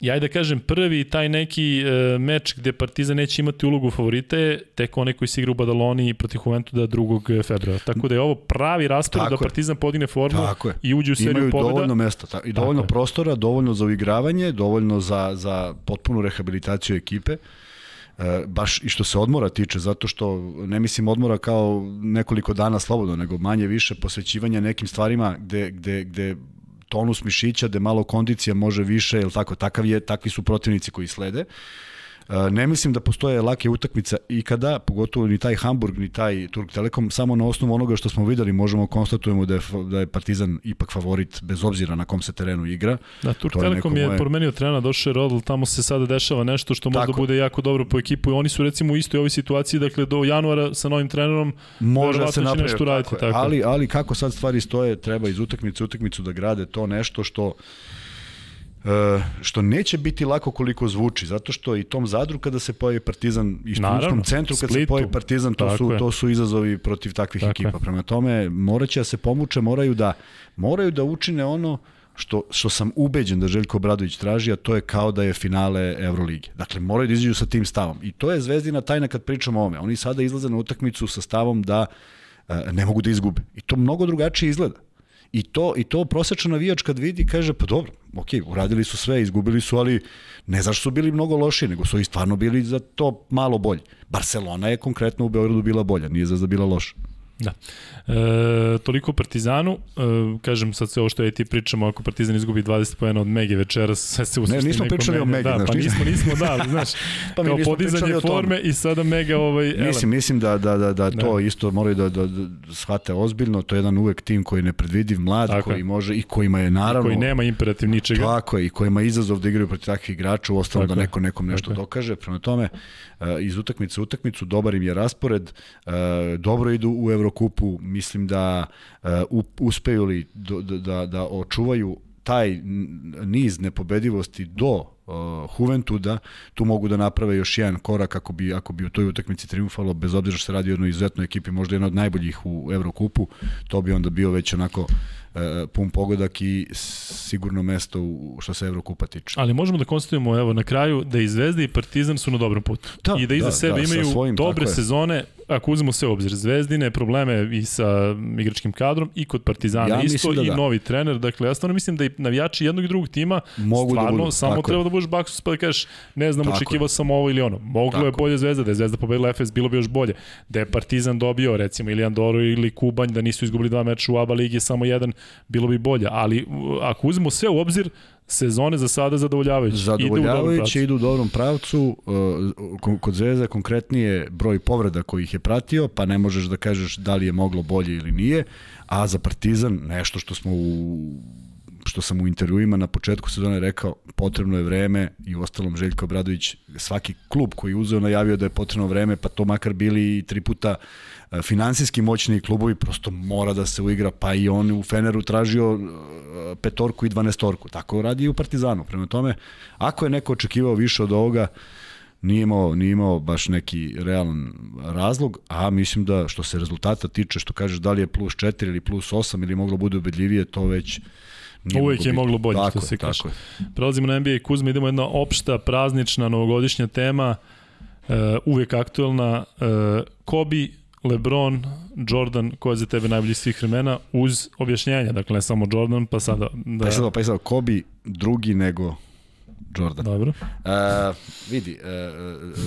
ja da kažem, prvi taj neki e, meč gde Partizan neće imati ulogu favorite, tek onaj koji se igra u Badaloni protiv Juventuda 2. februara. Tako da je ovo pravi raspored da Partizan podigne formu i uđe u seriju Imaju pobjeda. Imaju dovoljno mesta ta, i dovoljno Tako prostora, dovoljno za uigravanje, dovoljno za, za potpunu rehabilitaciju ekipe. E, baš i što se odmora tiče, zato što ne mislim odmora kao nekoliko dana slobodno, nego manje više posvećivanja nekim stvarima gde, gde, gde tonus mišića, da malo kondicija može više, ili tako, takav je, takvi su protivnici koji slede. E, ne mislim da postoje lake utakmice ikada, pogotovo ni taj Hamburg, ni taj Turk Telekom, samo na osnovu onoga što smo videli možemo konstatujemo da je, da je Partizan ipak favorit bez obzira na kom se terenu igra. Da, Turk to Telekom je, je promenio trena, došao je Rodl, tamo se sada dešava nešto što možda Tako. bude jako dobro po ekipu i oni su recimo u istoj ovoj situaciji, dakle do januara sa novim trenerom može se napravi nešto raditi. Tako, tako. Ali, ali kako sad stvari stoje, treba iz utakmice utakmicu da grade to nešto što što neće biti lako koliko zvuči, zato što i tom zadru kada se pojavi Partizan i studentskom centru kada se pojavi Partizan, to su, to su izazovi protiv takvih Tako ekipa. Je. Prema tome, moraće da se pomuče, moraju da, moraju da učine ono što, što sam ubeđen da Željko Obradović traži, a to je kao da je finale Evrolige. Dakle, moraju da izađu sa tim stavom. I to je zvezdina tajna kad pričamo o ome. Oni sada izlaze na utakmicu sa stavom da uh, ne mogu da izgube. I to mnogo drugačije izgleda. I to, i to prosečan navijač kad vidi kaže pa dobro, ok, uradili su sve, izgubili su, ali ne zašto su bili mnogo loši, nego su i stvarno bili za to malo bolji. Barcelona je konkretno u Beogradu bila bolja, nije za da bila loša. Da. E, toliko Partizanu, e, kažem sad sve ovo što je ti pričamo, ako Partizan izgubi 20 pojena od Mege večeras, sve se Ne, nismo pričali o Megi, da, znaš, pa nismo- nismo, da, znaš, Pa mi kao podizanje forme i sada Mega ovaj, Mislim, mislim da, da, da, da, Da. to isto moraju da, da, da shvate ozbiljno. To je jedan uvek tim koji je nepredvidiv, mlad, Tako koji je. može i kojima je naravno... koji nema imperativ ničega. Tako je, i kojima je izazov da igraju protiv takvih igrača, u ostalom da neko nekom nešto Tako dokaže. Prema tome, e, iz utakmice u utakmicu, dobar im je raspored, e, dobro idu u Evrokupu, mislim da e, u- uspeju li do- da, da, očuvaju taj niz nepobedivosti do uh, Juventuda, tu mogu da naprave još jedan korak ako bi, ako bi u toj utakmici triumfalo, bez obzira što se radi o jednoj izuzetnoj ekipi, možda jedna od najboljih u Evrokupu, to bi onda bio već onako uh, pun pogodak i sigurno mesto u, što se Evrokupa tiče. Ali možemo da konstatujemo evo na kraju da i Zvezda i Partizan su na dobrom putu. Da, I da iza da, sebe da, imaju svojim, dobre sezone, ako uzmemo sve u obzir, Zvezdine, probleme i sa igračkim kadrom i kod Partizana Ja isto da i da. novi trener. Dakle, ja stvarno mislim da i navijači jednog i drugog tima Mogu da stvarno budu, samo tako treba da budeš baksus pa da kažeš ne znam, Tako očekivao sam ovo ili ono. Moglo je Tako. bolje Zvezda, da je Zvezda pobedila Efes, bilo bi još bolje. Da je Partizan dobio, recimo, ili Andoro ili Kubanj, da nisu izgubili dva meča u ABA ligi, samo jedan, bilo bi bolje. Ali ako uzmemo sve u obzir, sezone za sada zadovoljavajuće. Zadovoljavajuće idu u dobrom pravcu, uh, ko- kod Zvezda konkretnije broj povreda koji ih je pratio, pa ne možeš da kažeš da li je moglo bolje ili nije, a za Partizan nešto što smo u što sam u intervjuima na početku sezone rekao, potrebno je vreme i u ostalom Željko Obradović, svaki klub koji je uzeo najavio da je potrebno vreme, pa to makar bili i tri puta e, finansijski moćni klubovi, prosto mora da se uigra, pa i on u Feneru tražio e, petorku i dvanestorku, tako radi i u Partizanu. Prema tome, ako je neko očekivao više od ovoga, nije imao, nije imao baš neki realan razlog, a mislim da što se rezultata tiče, što kažeš da li je plus 4 ili plus 8 ili moglo bude ubedljivije, to već nije Uvijek je moglo bolje, tako što se kaže. Prelazimo na NBA i Kuzma, idemo jedna opšta, praznična, novogodišnja tema, uh, uvijek aktuelna. Uh, Kobe, LeBron, Jordan, ko je za tebe najbolji svih vremena, uz objašnjenja, dakle ne samo Jordan, pa sada... Da, Pa je sad, pa je sad Kobe drugi nego Jordan. Dobro. Uh, vidi, uh, uh,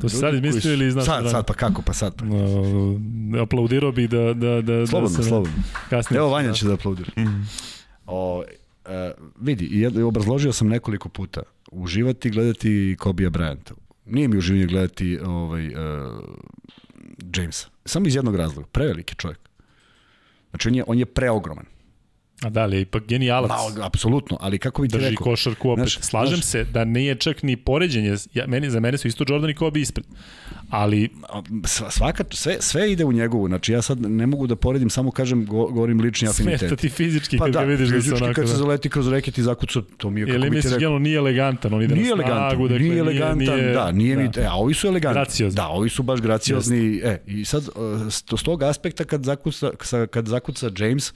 To si sad izmislio ili znaš? Sad, da- sad, pa kako, pa sad. Pa. Uh, aplaudirao bih da, da, da, Slobodno, da se slobodno. kasnije. Evo Vanja će da aplaudira. Mhm. O, uh, vidi, jed- obrazložio sam nekoliko puta. Uživati i gledati Kobija Bryanta. Nije mi uživanje gledati ovaj, uh, Jamesa. Samo iz jednog razloga. Preveliki čovjek. Znači, on je, on je preogroman. A da li je ipak genijalac? Ma, apsolutno, ali kako bi ti drži rekao? košarku opet. Znaš, Slažem znaš- se da nije čak ni poređenje, ja, meni, za mene su isto Jordan i Kobe ispred. Ali svaka, sve, sve ide u njegovu, znači ja sad ne mogu da poredim, samo kažem, go, govorim lični afinitet. smeta ti fizički Pa kad da, ga vidiš da se onako... kad se da. zaleti kroz reket i zakuca, to mi je kako Ili bi ti misliš, rekao. generalno nije elegantan, on ide Nije na snagu, elegantan, dakle, nije elegantan, nije, da, nije da. mi, e, a ovi su elegantni. Graciozni. Da, ovi su baš graciozni, e, i sad, e, s s tog aspekta kad zakuca, kad zakuca James,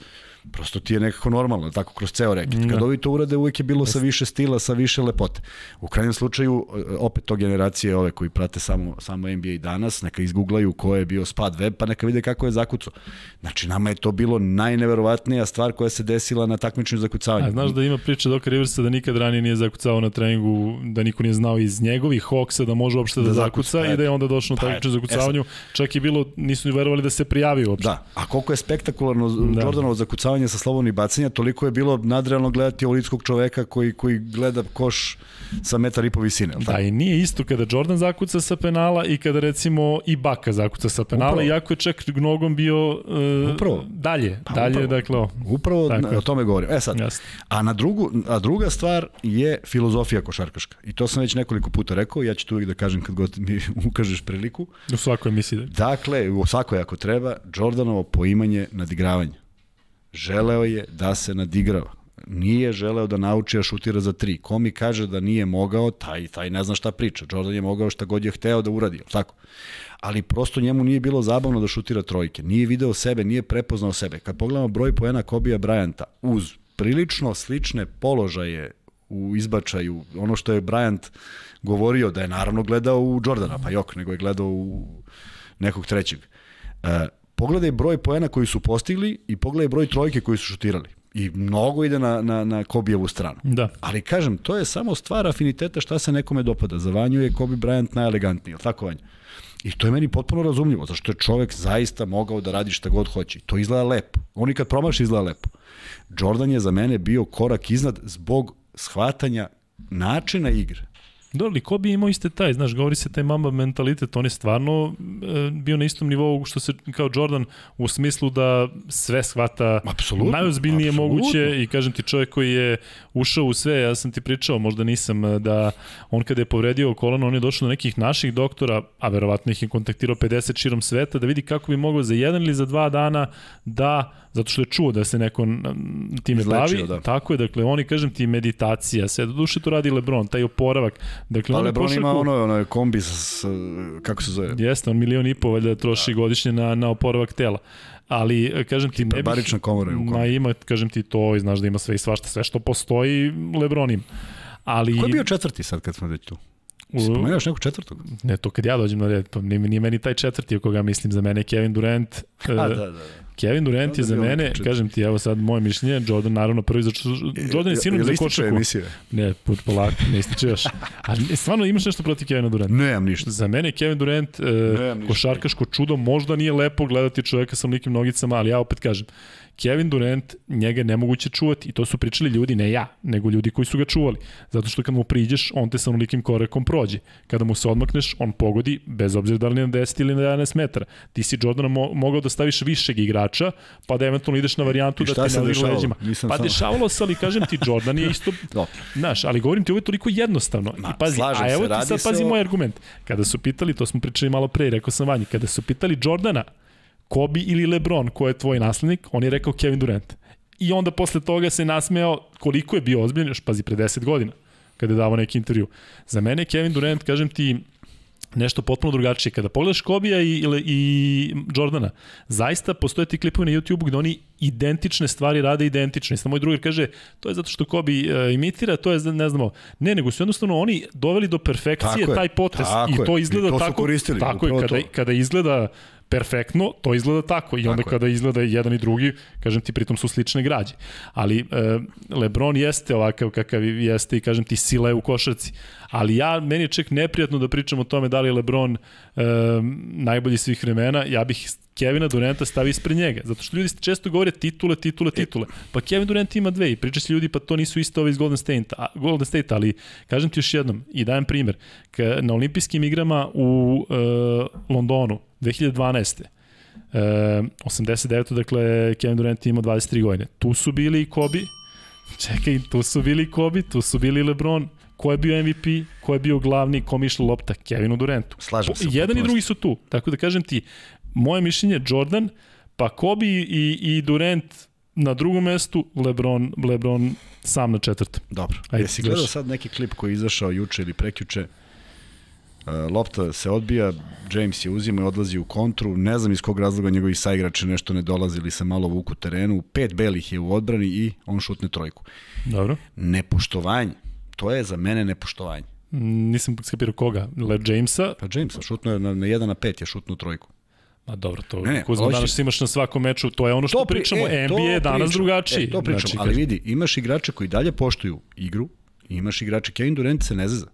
prosto ti je nekako normalno, tako kroz ceo reket. Kad Da. ovi to urade, uvek je bilo sa više stila, sa više lepote. U krajnjem slučaju, e, opet to generacije ove koji prate samo, samo NBA i danas, neka izgooglaju ko je bio spad web, pa neka vide kako je zakucao. Znači, nama je to bilo najneverovatnija stvar koja se desila na takmičenju zakucavanju. A znaš da ima priča Doka Riversa da nikad ranije nije zakucao na treningu, da niko nije znao iz njegovih Hawksa da može uopšte da, Da zakuca, zakuca, i da je onda došlo na Pa, takmičenje e, zakucavanju. Čak i bilo, nisu ni verovali da se prijavi uopšte. Da, a koliko je spektakularno da. Jordanovo zakucavanje sa slobodnih bacanja, toliko je bilo nadrealno gledati ovolickog čoveka koji, koji gleda koš sa metar i po visine. Da, i nije isto kada Jordan zakuca sa penala i kada recimo i Baka zakuca sa penala, Upravo. iako je čak nogom bio uh, Upravo. dalje. Pa dalje, upravo. dakle, o, Upravo Tako na, o tome govorim. E sad, Jasno. a, na drugu, a druga stvar je filozofija košarkaška. I to sam već nekoliko puta rekao, ja ću to uvijek da kažem kad god mi ukažeš priliku. u svakoj emisiji. Da. Dakle, u svakoj ako treba, Jordanovo poimanje nadigravanja. Želeo je da se nadigrava. Nije želeo da nauči da šutira za tri. Ko mi kaže da nije mogao, taj, taj ne zna šta priča. Jordan je mogao šta god je hteo da uradi, tako? Ali prosto njemu nije bilo zabavno da šutira trojke. Nije video sebe, nije prepoznao sebe. Kad pogledamo broj poena Kobija Bryanta, uz prilično slične položaje u izbačaju, ono što je Bryant govorio da je naravno gledao u Jordana, pa jok, nego je gledao u nekog trećeg. E, pogledaj broj poena koji su postigli i pogledaj broj trojke koji su šutirali. I mnogo ide na, na, na Kobijevu stranu. da. Ali kažem, to je samo stvar afiniteta šta se nekome dopada. Za Vanju je Kobe Bryant najelegantniji, je li tako Vanja? I to je meni potpuno razumljivo, zašto je čovek zaista mogao da radi šta god hoće. To izgleda lepo. On i kad promaši izgleda lepo. Jordan je za mene bio korak iznad zbog shvatanja načina igre. Da, ali ko bi imao iste taj, znaš, govori se taj mamba mentalitet, on je stvarno e, bio na istom nivou što se kao Jordan u smislu da sve shvata Apsolutno, najozbiljnije apsolutno. moguće i kažem ti čovjek koji je ušao u sve, ja sam ti pričao, možda nisam, e, da on kada je povredio kolano, on je došao do nekih naših doktora, a verovatno ih je kontaktirao 50 širom sveta, da vidi kako bi mogao za jedan ili za dva dana da zato što je čuo da se neko time Izlečio, bavi. da. Tako je, dakle, oni, kažem ti, meditacija, sve, do duše to radi Lebron, taj oporavak. Dakle, Pa Lebron košarku- ima ono, ono kombi s, kako se zove, Jeste, on milion i po valjda troši da. godišnje na, na oporavak tela. Ali, kažem ti, ne bih... komora je u Ma ima, kažem ti to i znaš da ima sve i svašta, sve što postoji, Lebron ima. Ali... Ko je bio četvrti sad kad smo već tu? u- Spomenuš nekog četvrtog? Ne, to kad ja dođem na red, pa nije, nije meni taj četvrti o koga mislim za mene, Kevin Durant. A, e, da, da, da. Kevin Durant je za mene, kažem ti, evo sad moje mišljenje, Jordan naravno prvi za Jordan je sinoć za košarku. emisija? Ne, put polako, ne ističe još. A stvarno imaš nešto protiv Kevina Duranta? Nemam ništa. Za mene Kevin Durant, e, košarkaško čudo, možda nije lepo gledati čoveka sa likim nogicama, ali ja opet kažem, Kevin Durant, njega je nemoguće čuvati i to su pričali ljudi, ne ja, nego ljudi koji su ga čuvali. Zato što kad mu priđeš, on te sa onolikim korakom prođe. Kada mu se odmakneš, on pogodi, bez obzira da li je na 10 ili na 11 metara. Ti si Jordana mo mogao da staviš višeg igrača, pa da eventualno ideš na varijantu I da ligne dešavalo? leđima. Nisam Pa samo- dešavalo se, ali kažem ti, Jordan je isto. Znaš, ali govorim ti ovo je toliko jednostavno. Ma, I pazi, a evo se, ti sad pazi o- moj argument. Kada su pitali, to smo pričali malo pre, rekao sam Vanji, kada su pitali Jordana, Kobe ili LeBron, ko je tvoj naslednik, on je rekao Kevin Durant. I onda posle toga se nasmejao koliko je bio ozbiljan, još pazi, pre 10 godina, kada je davao neki intervju. Za mene je Kevin Durant, kažem ti, nešto potpuno drugačije. Kada pogledaš Kobija i, i, i Jordana, zaista postoje ti klipovi na YouTube-u gde oni identične stvari rade identično. I sad moj drugar kaže, to je zato što Kobi uh, imitira, to je, ne znamo, ne, nego su jednostavno oni doveli do perfekcije Tako je, taj potez tako i to je. izgleda I to tako. koristili, tako je, kada, to. kada izgleda perfektno, to izgleda tako. I onda Tako je. kada izgleda jedan i drugi, kažem ti, pritom su slične građe. Ali e, Lebron jeste ovakav kakav jeste i kažem ti, sila je u košarci. Ali ja, meni je čak neprijatno da pričam o tome da li je Lebron e, najbolji svih vremena. Ja bih Kevina Duranta stavi ispred njega. Zato što ljudi često govore titule, titule, titule. Pa Kevin Durant ima dve i priča se ljudi pa to nisu isto ovi iz Golden State, a, Golden State ali kažem ti još jednom i dajem primer. Ka, na olimpijskim igrama u e, Londonu 2012. E, 89. dakle Kevin Durant ima 23 godine. Tu su bili i Kobe, čekaj, tu su bili i Kobe, tu su bili i LeBron, ko je bio MVP, ko je bio glavni, kom išla lopta, Kevinu Durantu. Slažem se Jedan i drugi su tu. Tako da kažem ti, moje mišljenje Jordan, pa Kobe i, i Durant na drugom mestu, LeBron, LeBron sam na četvrtom. Dobro. Ajde, Jesi gledao sad neki klip koji je izašao juče ili prekjuče? Uh, lopta se odbija, James je uzima i odlazi u kontru, ne znam iz kog razloga njegovi saigrači nešto ne dolaze ili se malo vuku terenu, pet belih je u odbrani i on šutne trojku. Dobro. Nepoštovanje, to je za mene nepoštovanje. Nisam skapirao koga. Le Jamesa, Pa James, šutno je na, na 1 na 5 je šutnuo trojku. Ma dobro, to Ne, ne, Kuzma danas imaš na svakom meču, to je ono što pri- pričamo, e, NBA to je danas pričam, drugačiji. E, to pričam, Znači, ali vidi, imaš igrače koji dalje poštuju igru, imaš igrače, Kevin Durant se ne zeza.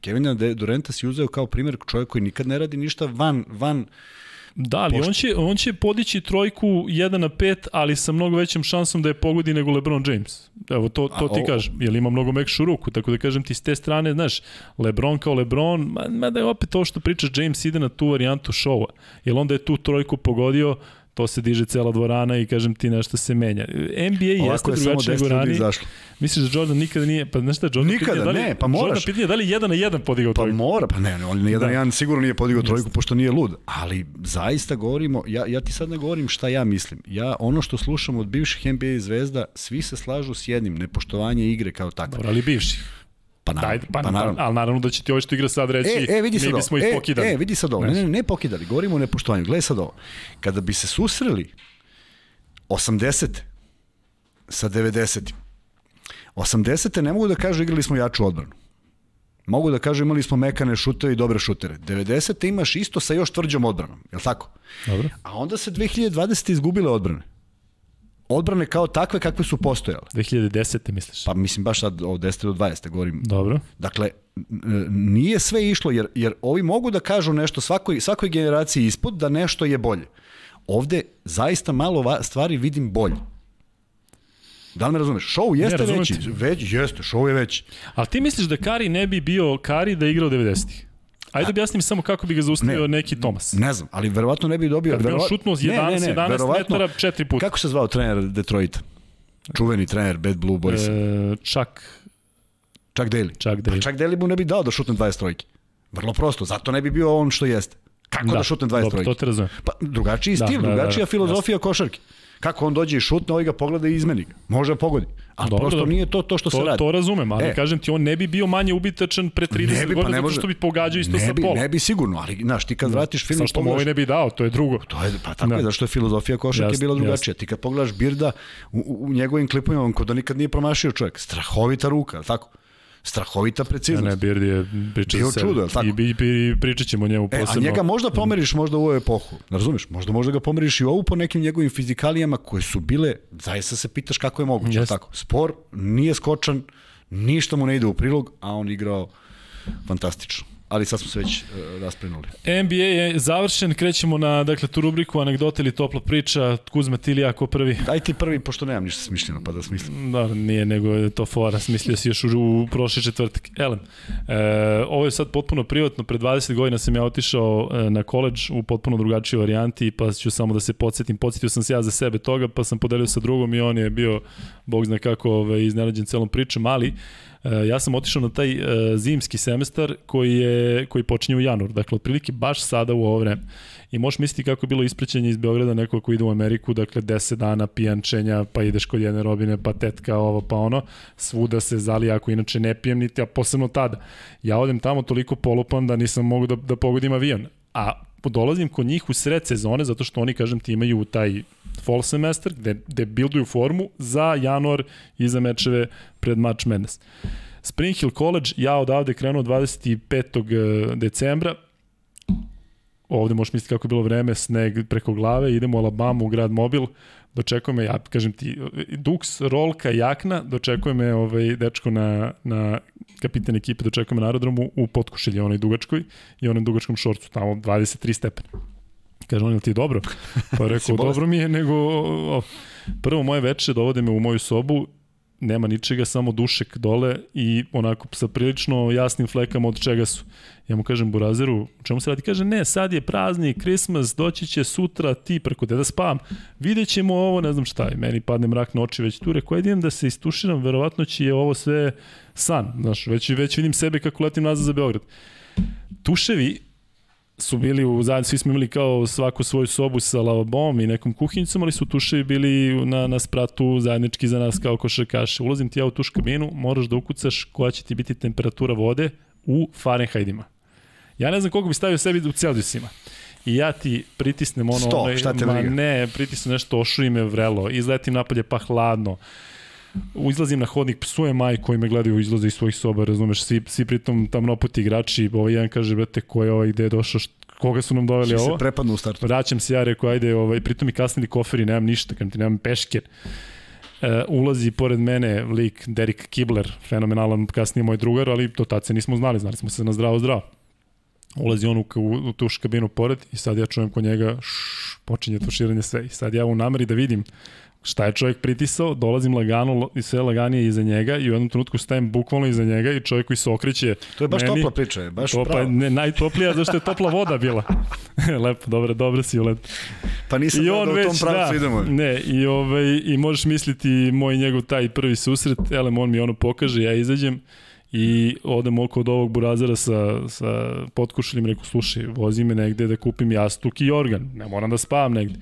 Kevin Duranta si uzeo kao primjer čovjek koji nikad ne radi ništa van, van Da, ali Pošto- on će, on će podići trojku 1 na 5, ali sa mnogo većom šansom da je pogodi nego LeBron James. Evo, to, to A, ti o- kažem, jer ima mnogo mekšu ruku, tako da kažem ti s te strane, znaš, LeBron kao LeBron, ma, ma je opet to što priča James ide na tu varijantu šova, jer onda je tu trojku pogodio, to se diže cela dvorana i kažem ti nešto se menja. NBA jeste Ovako je samo drugačije 10 nego ranije. izašlo. Misliš da Jordan nikada nije, pa znaš šta, Jordan Nikada, pitanje, da li, ne, pa Jordan moraš. pitanje da li jedan na jedan podigao Pa trojku. mora, pa ne, on ni jedan, Da. da. jedan sigurno nije podigao trojku pošto nije lud, ali zaista govorimo, ja, ja ti sad ne govorim šta ja mislim. Ja ono što slušam od bivših NBA zvezda, svi se slažu s jednim, nepoštovanje igre kao takve. Dobro, ali bivši. Pa naravno, Daj, pa, pa naravno. ali naravno da će ti ovo što igra sad reći, E, e, vidi sad mi bismo ih E, pokidali. e, vidi sad ovo. Ne, ne, ne pokidali, govorimo o nepoštovanju. Gledaj sad ovo. Kada bi se susreli 80 sa 90 80 ne mogu da kažu igrali smo jaču odbranu. Mogu da kažu imali smo mekane šutere i dobre šutere. 90 imaš isto sa još tvrđom odbranom, je li tako? Dobro. A onda se 2020 izgubile odbrane. Odbrane kao takve kakve su postojale. 2010. misliš? Pa mislim baš sad od 10. do 20. govorim. Dobro. Dakle, nije sve išlo, jer, jer ovi mogu da kažu nešto svakoj, svakoj generaciji ispod da nešto je bolje. Ovde zaista malo va- stvari vidim bolje. Da li me razumeš? Show jeste razumem veći. Već, jeste, show je veći. Ali ti misliš da Kari ne bi bio Kari da je igrao 90-ih? Ajde objasni mi samo kako bi ga zaustavio Ne. neki Tomas. Ne znam, ali verovatno ne bi dobio... Kad bi on šutnuo s Ne, 11, ne, ne, 11 verovatno- metara četiri puta. Kako se zvao trener Detroita? Čuveni trener Bad Blue Boys. E, čak, Chuck Daly. čak da Pa. Chuck Daly mu ne bi dao da šutne 20 trojke. Vrlo prosto, zato ne bi bio on što jeste. Kako da, šutne 20 dobro, trojke? to te razumem. Pa drugačiji Da, stil, da, da, drugačija da, filozofija košarke. Kako on dođe i šutne, ovaj ga pogleda i izmeni. ga. Može da pogodi. Ali Dobro, prosto dobro. nije to to što se To, radi. to razumem, ali E. kažem ti, on ne bi bio manje ubitačan pre 30 ne bi, pa godina ne zato što bi pogađao isto ne sa bi, pola. Ne bi sigurno, ali znaš, ti kad vratiš film Sa i što mu ovaj ne bi dao, to je drugo. To je, pa tako Da. je, zašto je filozofija košarke bila drugačija. Ti kad pogledaš Birda, u, u, njegovim klipovima, on kod da nikad nije promašio čovjek. Strahovita ruka, tako? Strahovita Ne, preciznost. ne, Bird je priča Bio čudo, li tako? I, bi, bi, pričat ćemo o njemu E, posebno. a njega možda pomeriš možda u ovu epohu, ne razumeš? Možda možda ga pomeriš i ovu po nekim njegovim fizikalijama koje su bile, zaista se pitaš kako je moguće, Jeste. tako? Spor, nije skočan, ništa mu ne ide u prilog, a on igrao fantastično. Ali sad smo se već uh, rasprinuli. NBA je završen, krećemo na dakle, tu rubriku anegdota ili topla priča, Kuzma ti ili ja ko prvi? Daj ti prvi, pošto nemam ništa smišljeno, pa da smislim. Da, nije, nego je to fora, smislio si još u, u prošli četvrtak. Elem, e, ovo je sad potpuno privatno, pre 20 godina sam ja otišao e, na koleđ u potpuno drugačijoj varijanti, pa ću samo da se podsjetim, podsjetio sam se ja za sebe toga, pa sam podelio sa drugom i on je bio, bog zna kako, ovaj, iznenađen celom pričom, ali E, ja sam otišao na taj e, zimski semestar koji je koji počinje u januar. Dakle, otprilike baš sada u ovo vreme. I možeš misliti kako je bilo isprećenje iz Beograda neko ko ide u Ameriku, dakle 10 dana pijančenja, pa ideš kod jedne robine, pa tetka ovo, pa ono, svuda se zali ako inače ne pijem niti, a posebno tada. Ja odem tamo toliko polupan da nisam mogu da, da pogodim avion. A dolazim kod njih u sred sezone zato što oni, kažem ti, imaju taj fall semestar gde, gde builduju formu za januar i za mečeve pred March Madness. Spring Hill College, ja odavde krenuo 25. decembra, ovde možeš misliti kako je bilo vreme, sneg preko glave, idemo u Alabamu, u grad Mobil, dočekuje me, ja kažem ti, Dux, rolka, jakna, dočekuje me ovaj dečko na, na kapitan ekipe, dočekuje me na aerodromu u potkušelji, onoj dugačkoj i onom dugačkom šorcu, tamo 23 stepena. Kaže on, ti dobro? Pa rekao, dobro mi je, nego... O, prvo moje veče dovode me u moju sobu, nema ničega, samo dušek dole i onako sa prilično jasnim flekama od čega su. Ja mu kažem Burazeru, u čemu se radi? Kaže, ne, sad je praznik, Christmas, doći će sutra, ti preko te da spavam. Vidjet ćemo ovo, ne znam šta je. Meni padne mrak na oči već tu. Rekao, idem da se istuširam, verovatno će je ovo sve san. Znaš, već, već vidim sebe kako letim nazad za Beograd. Tuševi su bili u zajedno, svi smo imali kao svaku svoju sobu sa lavabom i nekom kuhinjicom, ali su tuševi bili na, na spratu zajednički za nas kao košarkaše. Ulazim ti ja u tuš kabinu, moraš da ukucaš koja će ti biti temperatura vode u Fahrenheitima. Ja ne znam koliko bi stavio sebi u Celzijusima. I ja ti pritisnem ono... 100, onaj, šta te ma ne, pritisnem nešto, ošuji me vrelo, izletim napolje pa hladno. Izlazim na hodnik, psujem maj koji me gledaju izlaze iz svojih soba, razumeš, svi, svi pritom tamo opoti igrači, ovaj jedan kaže, brate, ko je ovaj, gde je došao, koga su nam doveli ovo? se prepadnu u startu. Vraćam se ja, rekao, ajde, ovaj, pritom mi kasnili koferi, nemam ništa, kažem ti, nemam pešker. E, ulazi pored mene lik Derek Kibler, fenomenalan, kasnije moj drugar, ali to tad se nismo znali, znali smo se na zdravo zdravo. Ulazi on u, u, u tuš kabinu pored i sad ja čujem kod njega šš, počinje tuširanje sve. I sad ja u nameri da vidim šta je čovjek pritisao, dolazim lagano i sve laganije iza njega i u jednom trenutku stajem bukvalno iza njega i čovjek koji se okreće To je baš meni, topla priča, je, baš to, pa, pravo. ne, najtoplija zašto je topla voda bila. Lepo, dobro, dobro si ulet. Pa nisam I da, on da u tom pravcu da, idemo. ne, i, ovaj, i možeš misliti moj njegov taj prvi susret, elem on mi ono pokaže, ja izađem i odem oko od ovog burazera sa, sa potkušeljim, reku, slušaj, vozi me negde da kupim jastuk i organ, ne moram da spavam negde.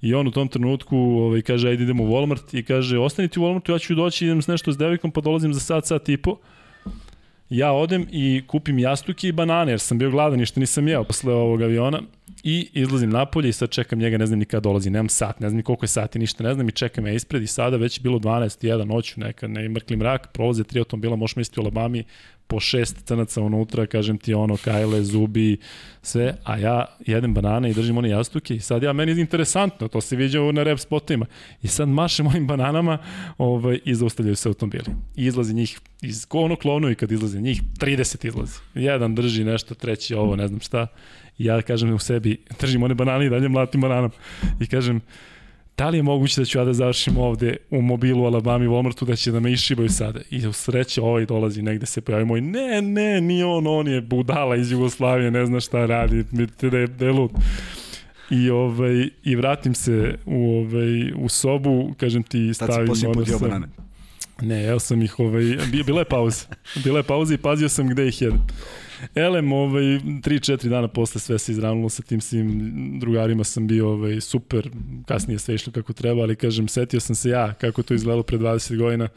I on u tom trenutku ovaj, kaže, ajde idemo u Walmart i kaže, ostanite u Walmartu, ja ću doći, idem s nešto s devojkom, pa dolazim za sat, sat i po. Ja odem i kupim jastuke i banane, jer sam bio gladan i što nisam jeo posle ovog aviona. I izlazim napolje i sad čekam njega, ne znam ni kada dolazi, nemam sat, ne znam ni koliko je sati, ništa ne znam i čekam ja ispred i sada već je bilo 12, 1 noću, neka ne mrkli mrak, prolaze tri automobila, možeš misliti u Alabami, po šest crnaca unutra, kažem ti ono, kajle, zubi, sve, a ja jedem banane i držim one jastuke i sad ja, meni je interesantno, to se viđa na rap spotovima. I sad mašem ovim bananama ovaj, i zaustavljaju se automobili. I izlazi njih, iz ono klovnu i kad izlazi njih, 30 izlazi. Jedan drži nešto, treći ovo, ne znam šta. Ja kažem u sebi, držim one banane i dalje mlatim bananom. I kažem, da li je moguće da ću ja da završim ovde u mobilu u Alabama i Walmartu da će da me išibaju sada? I u sreće ovaj dolazi negde se pojavi moj, ne, ne, ni on, on je budala iz Jugoslavije, ne zna šta radi, da je, da je lud. I ovaj i vratim se u ovaj u sobu, kažem ti stavim ono sa... banane. Ne, ja sam ih ovaj bila je pauza. Bila je pauza i pazio sam gde ih jedem. Elem, ovaj, 3-4 dana posle sve se izravnulo sa tim svim drugarima sam bio ovaj, super, kasnije sve išlo kako treba, ali kažem, setio sam se ja kako to izgledalo pre 20 godina,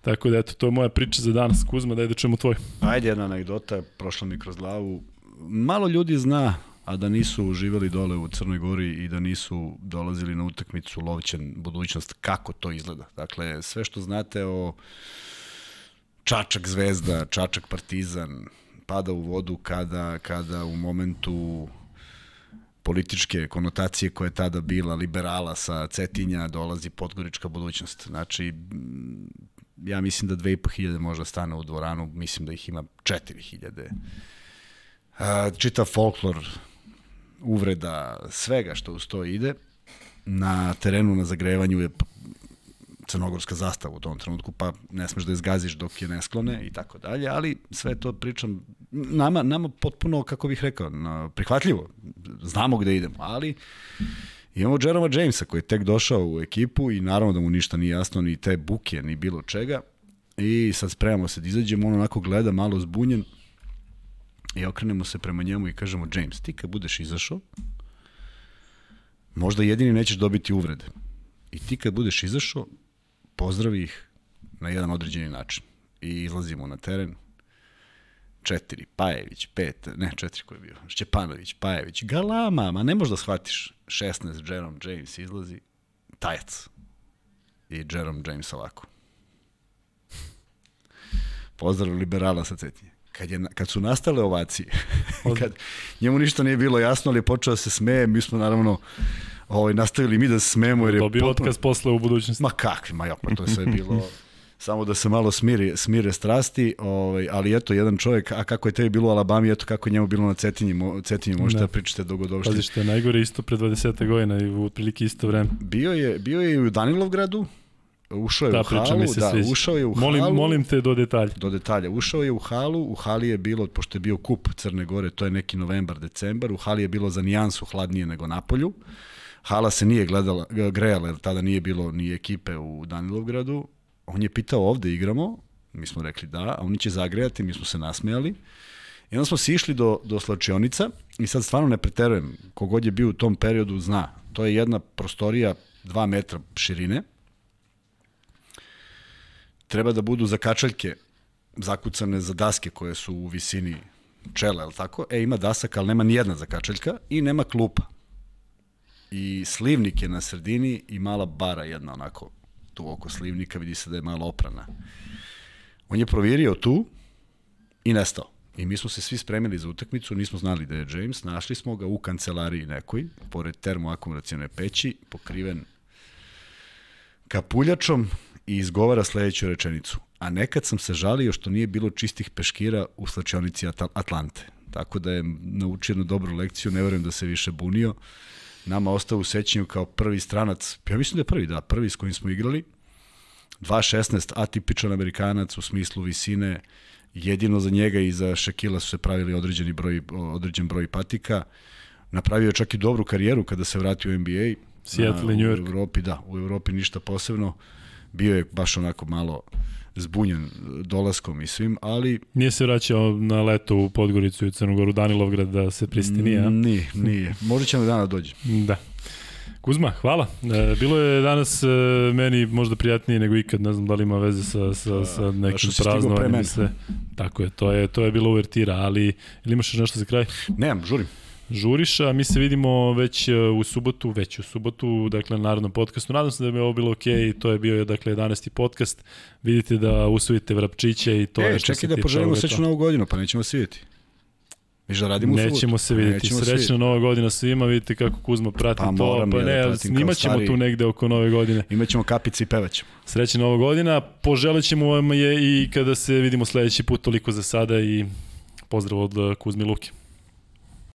tako da eto, to je moja priča za danas, Kuzma, daj da čujemo tvoj. Ajde, jedna anegdota, prošla mi kroz glavu. Malo ljudi zna, a da nisu živeli dole u Crnoj Gori i da nisu dolazili na utakmicu Lovćen budućnost, kako to izgleda. Dakle, sve što znate o Čačak Zvezda, Čačak Partizan, pada u vodu kada, kada u momentu političke konotacije koja je tada bila liberala sa Cetinja dolazi Podgorička budućnost. Znači, ja mislim da 2500 možda stane u dvoranu, mislim da ih ima 4000. Čita folklor, uvreda, svega što uz to ide. Na terenu na zagrevanju je crnogorska zastava u tom trenutku, pa ne smeš da je zgaziš dok je ne sklone i tako dalje, ali sve to pričam nama, nama potpuno, kako bih rekao, prihvatljivo. Znamo gde idemo, ali imamo Jeroma Jamesa koji je tek došao u ekipu i naravno da mu ništa nije jasno, ni te buke, ni bilo čega. I sad spremamo se da izađemo, on onako gleda malo zbunjen i okrenemo se prema njemu i kažemo, James, ti kad budeš izašao, možda jedini nećeš dobiti uvrede. I ti kad budeš izašao, pozdravi ih na jedan određeni način. I izlazimo na teren, četiri, Pajević, pet, ne, četiri ko je bio, Šćepanović, Pajević, Galama, ma ne možeš da shvatiš, 16, Jerome James izlazi, tajac. I Jerome James ovako. Pozdrav liberala sa Cetinje. Kad, je, kad su nastale ovacije, kad njemu ništa nije bilo jasno, ali je počeo da se smeje, mi smo naravno ovaj, nastavili mi da se smemo. Jer je Dobio potpuno... otkaz posle u budućnosti. Ma kakvi, ma pa to je sve bilo samo da se malo smiri, smire strasti, ovaj, ali eto, jedan čovjek, a kako je tebi bilo u Alabami, eto kako je njemu bilo na Cetinji, mo, Cetinji možete da, da pričate dogodovšte. Pazi što je najgore isto pre 20. godina i u otprilike isto vreme. Bio je, bio je i u Danilovgradu, ušao je da, u halu, da, sviđa. ušao je u molim, halu. Molim te do detalja. Do detalja. Ušao je u halu, u hali je bilo, pošto je bio kup Crne Gore, to je neki novembar, decembar, u hali je bilo za nijansu hladnije nego na polju. Hala se nije gledala, grejala, jer tada nije bilo ni ekipe u Danilovgradu on je pitao ovde igramo, mi smo rekli da, a oni će zagrejati, mi smo se nasmejali. I onda smo se išli do, do slačionica i sad stvarno ne preterujem, kogod je bio u tom periodu zna. To je jedna prostorija 2 metra širine. Treba da budu zakačaljke zakucane za daske koje su u visini čela, je tako? E, ima dasak, ali nema ni jedna zakačaljka i nema klupa. I slivnik je na sredini i mala bara jedna onako tu oko slivnika, vidi se da je malo oprana. On je provirio tu i nestao. I mi smo se svi spremili za utakmicu, nismo znali da je James, našli smo ga u kancelariji nekoj, pored termoakumulacijone peći, pokriven kapuljačom i izgovara sledeću rečenicu. A nekad sam se žalio što nije bilo čistih peškira u slačionici Atlante. Tako da je naučio jednu dobru lekciju, ne verujem da se više bunio nama ostao u sećanju kao prvi stranac, ja mislim da je prvi, da, prvi s kojim smo igrali, 2.16, atipičan Amerikanac u smislu visine, jedino za njega i za Šekila su se pravili određeni broj, određen broj patika, napravio je čak i dobru karijeru kada se vratio u NBA, Seattle i New York. U Evropi, da, u Evropi ništa posebno, bio je baš onako malo zbunjen dolaskom i svim, ali... Nije se vraćao na leto u Podgoricu i Crnogoru Danilovgrad da se pristi, nije? Nije, nije. Možda će na dana dođe. Da. Kuzma, hvala. E, bilo je danas e, meni možda prijatnije nego ikad, ne znam da li ima veze sa, sa, sa nekim praznovanjem. Tako je, to je, to je bilo uvertira, ali ili imaš nešto za kraj? Nemam, žurim. Žuriša. Mi se vidimo već e, u subotu, već u subotu, dakle na narodnom podcastu. Nadam se da bi ovo bilo ok to je bio dakle 11. podcast. Vidite da usvojite vrapčiće i to e, je što čekaj da poželimo srećnu novu godinu, pa nećemo se vidjeti. Viš da radimo u subotu. Nećemo se vidjeti. Nećemo Srećna se nova godina svima, vidite kako Kuzma prati pa, to. Pa ne, da snimat ćemo tu negde oko nove godine. Imaćemo kapice i pevaćemo. Srećna nova godina. Poželit ćemo vam je i kada se vidimo sledeći put. Toliko za sada i pozdrav od Kuzmi Luke.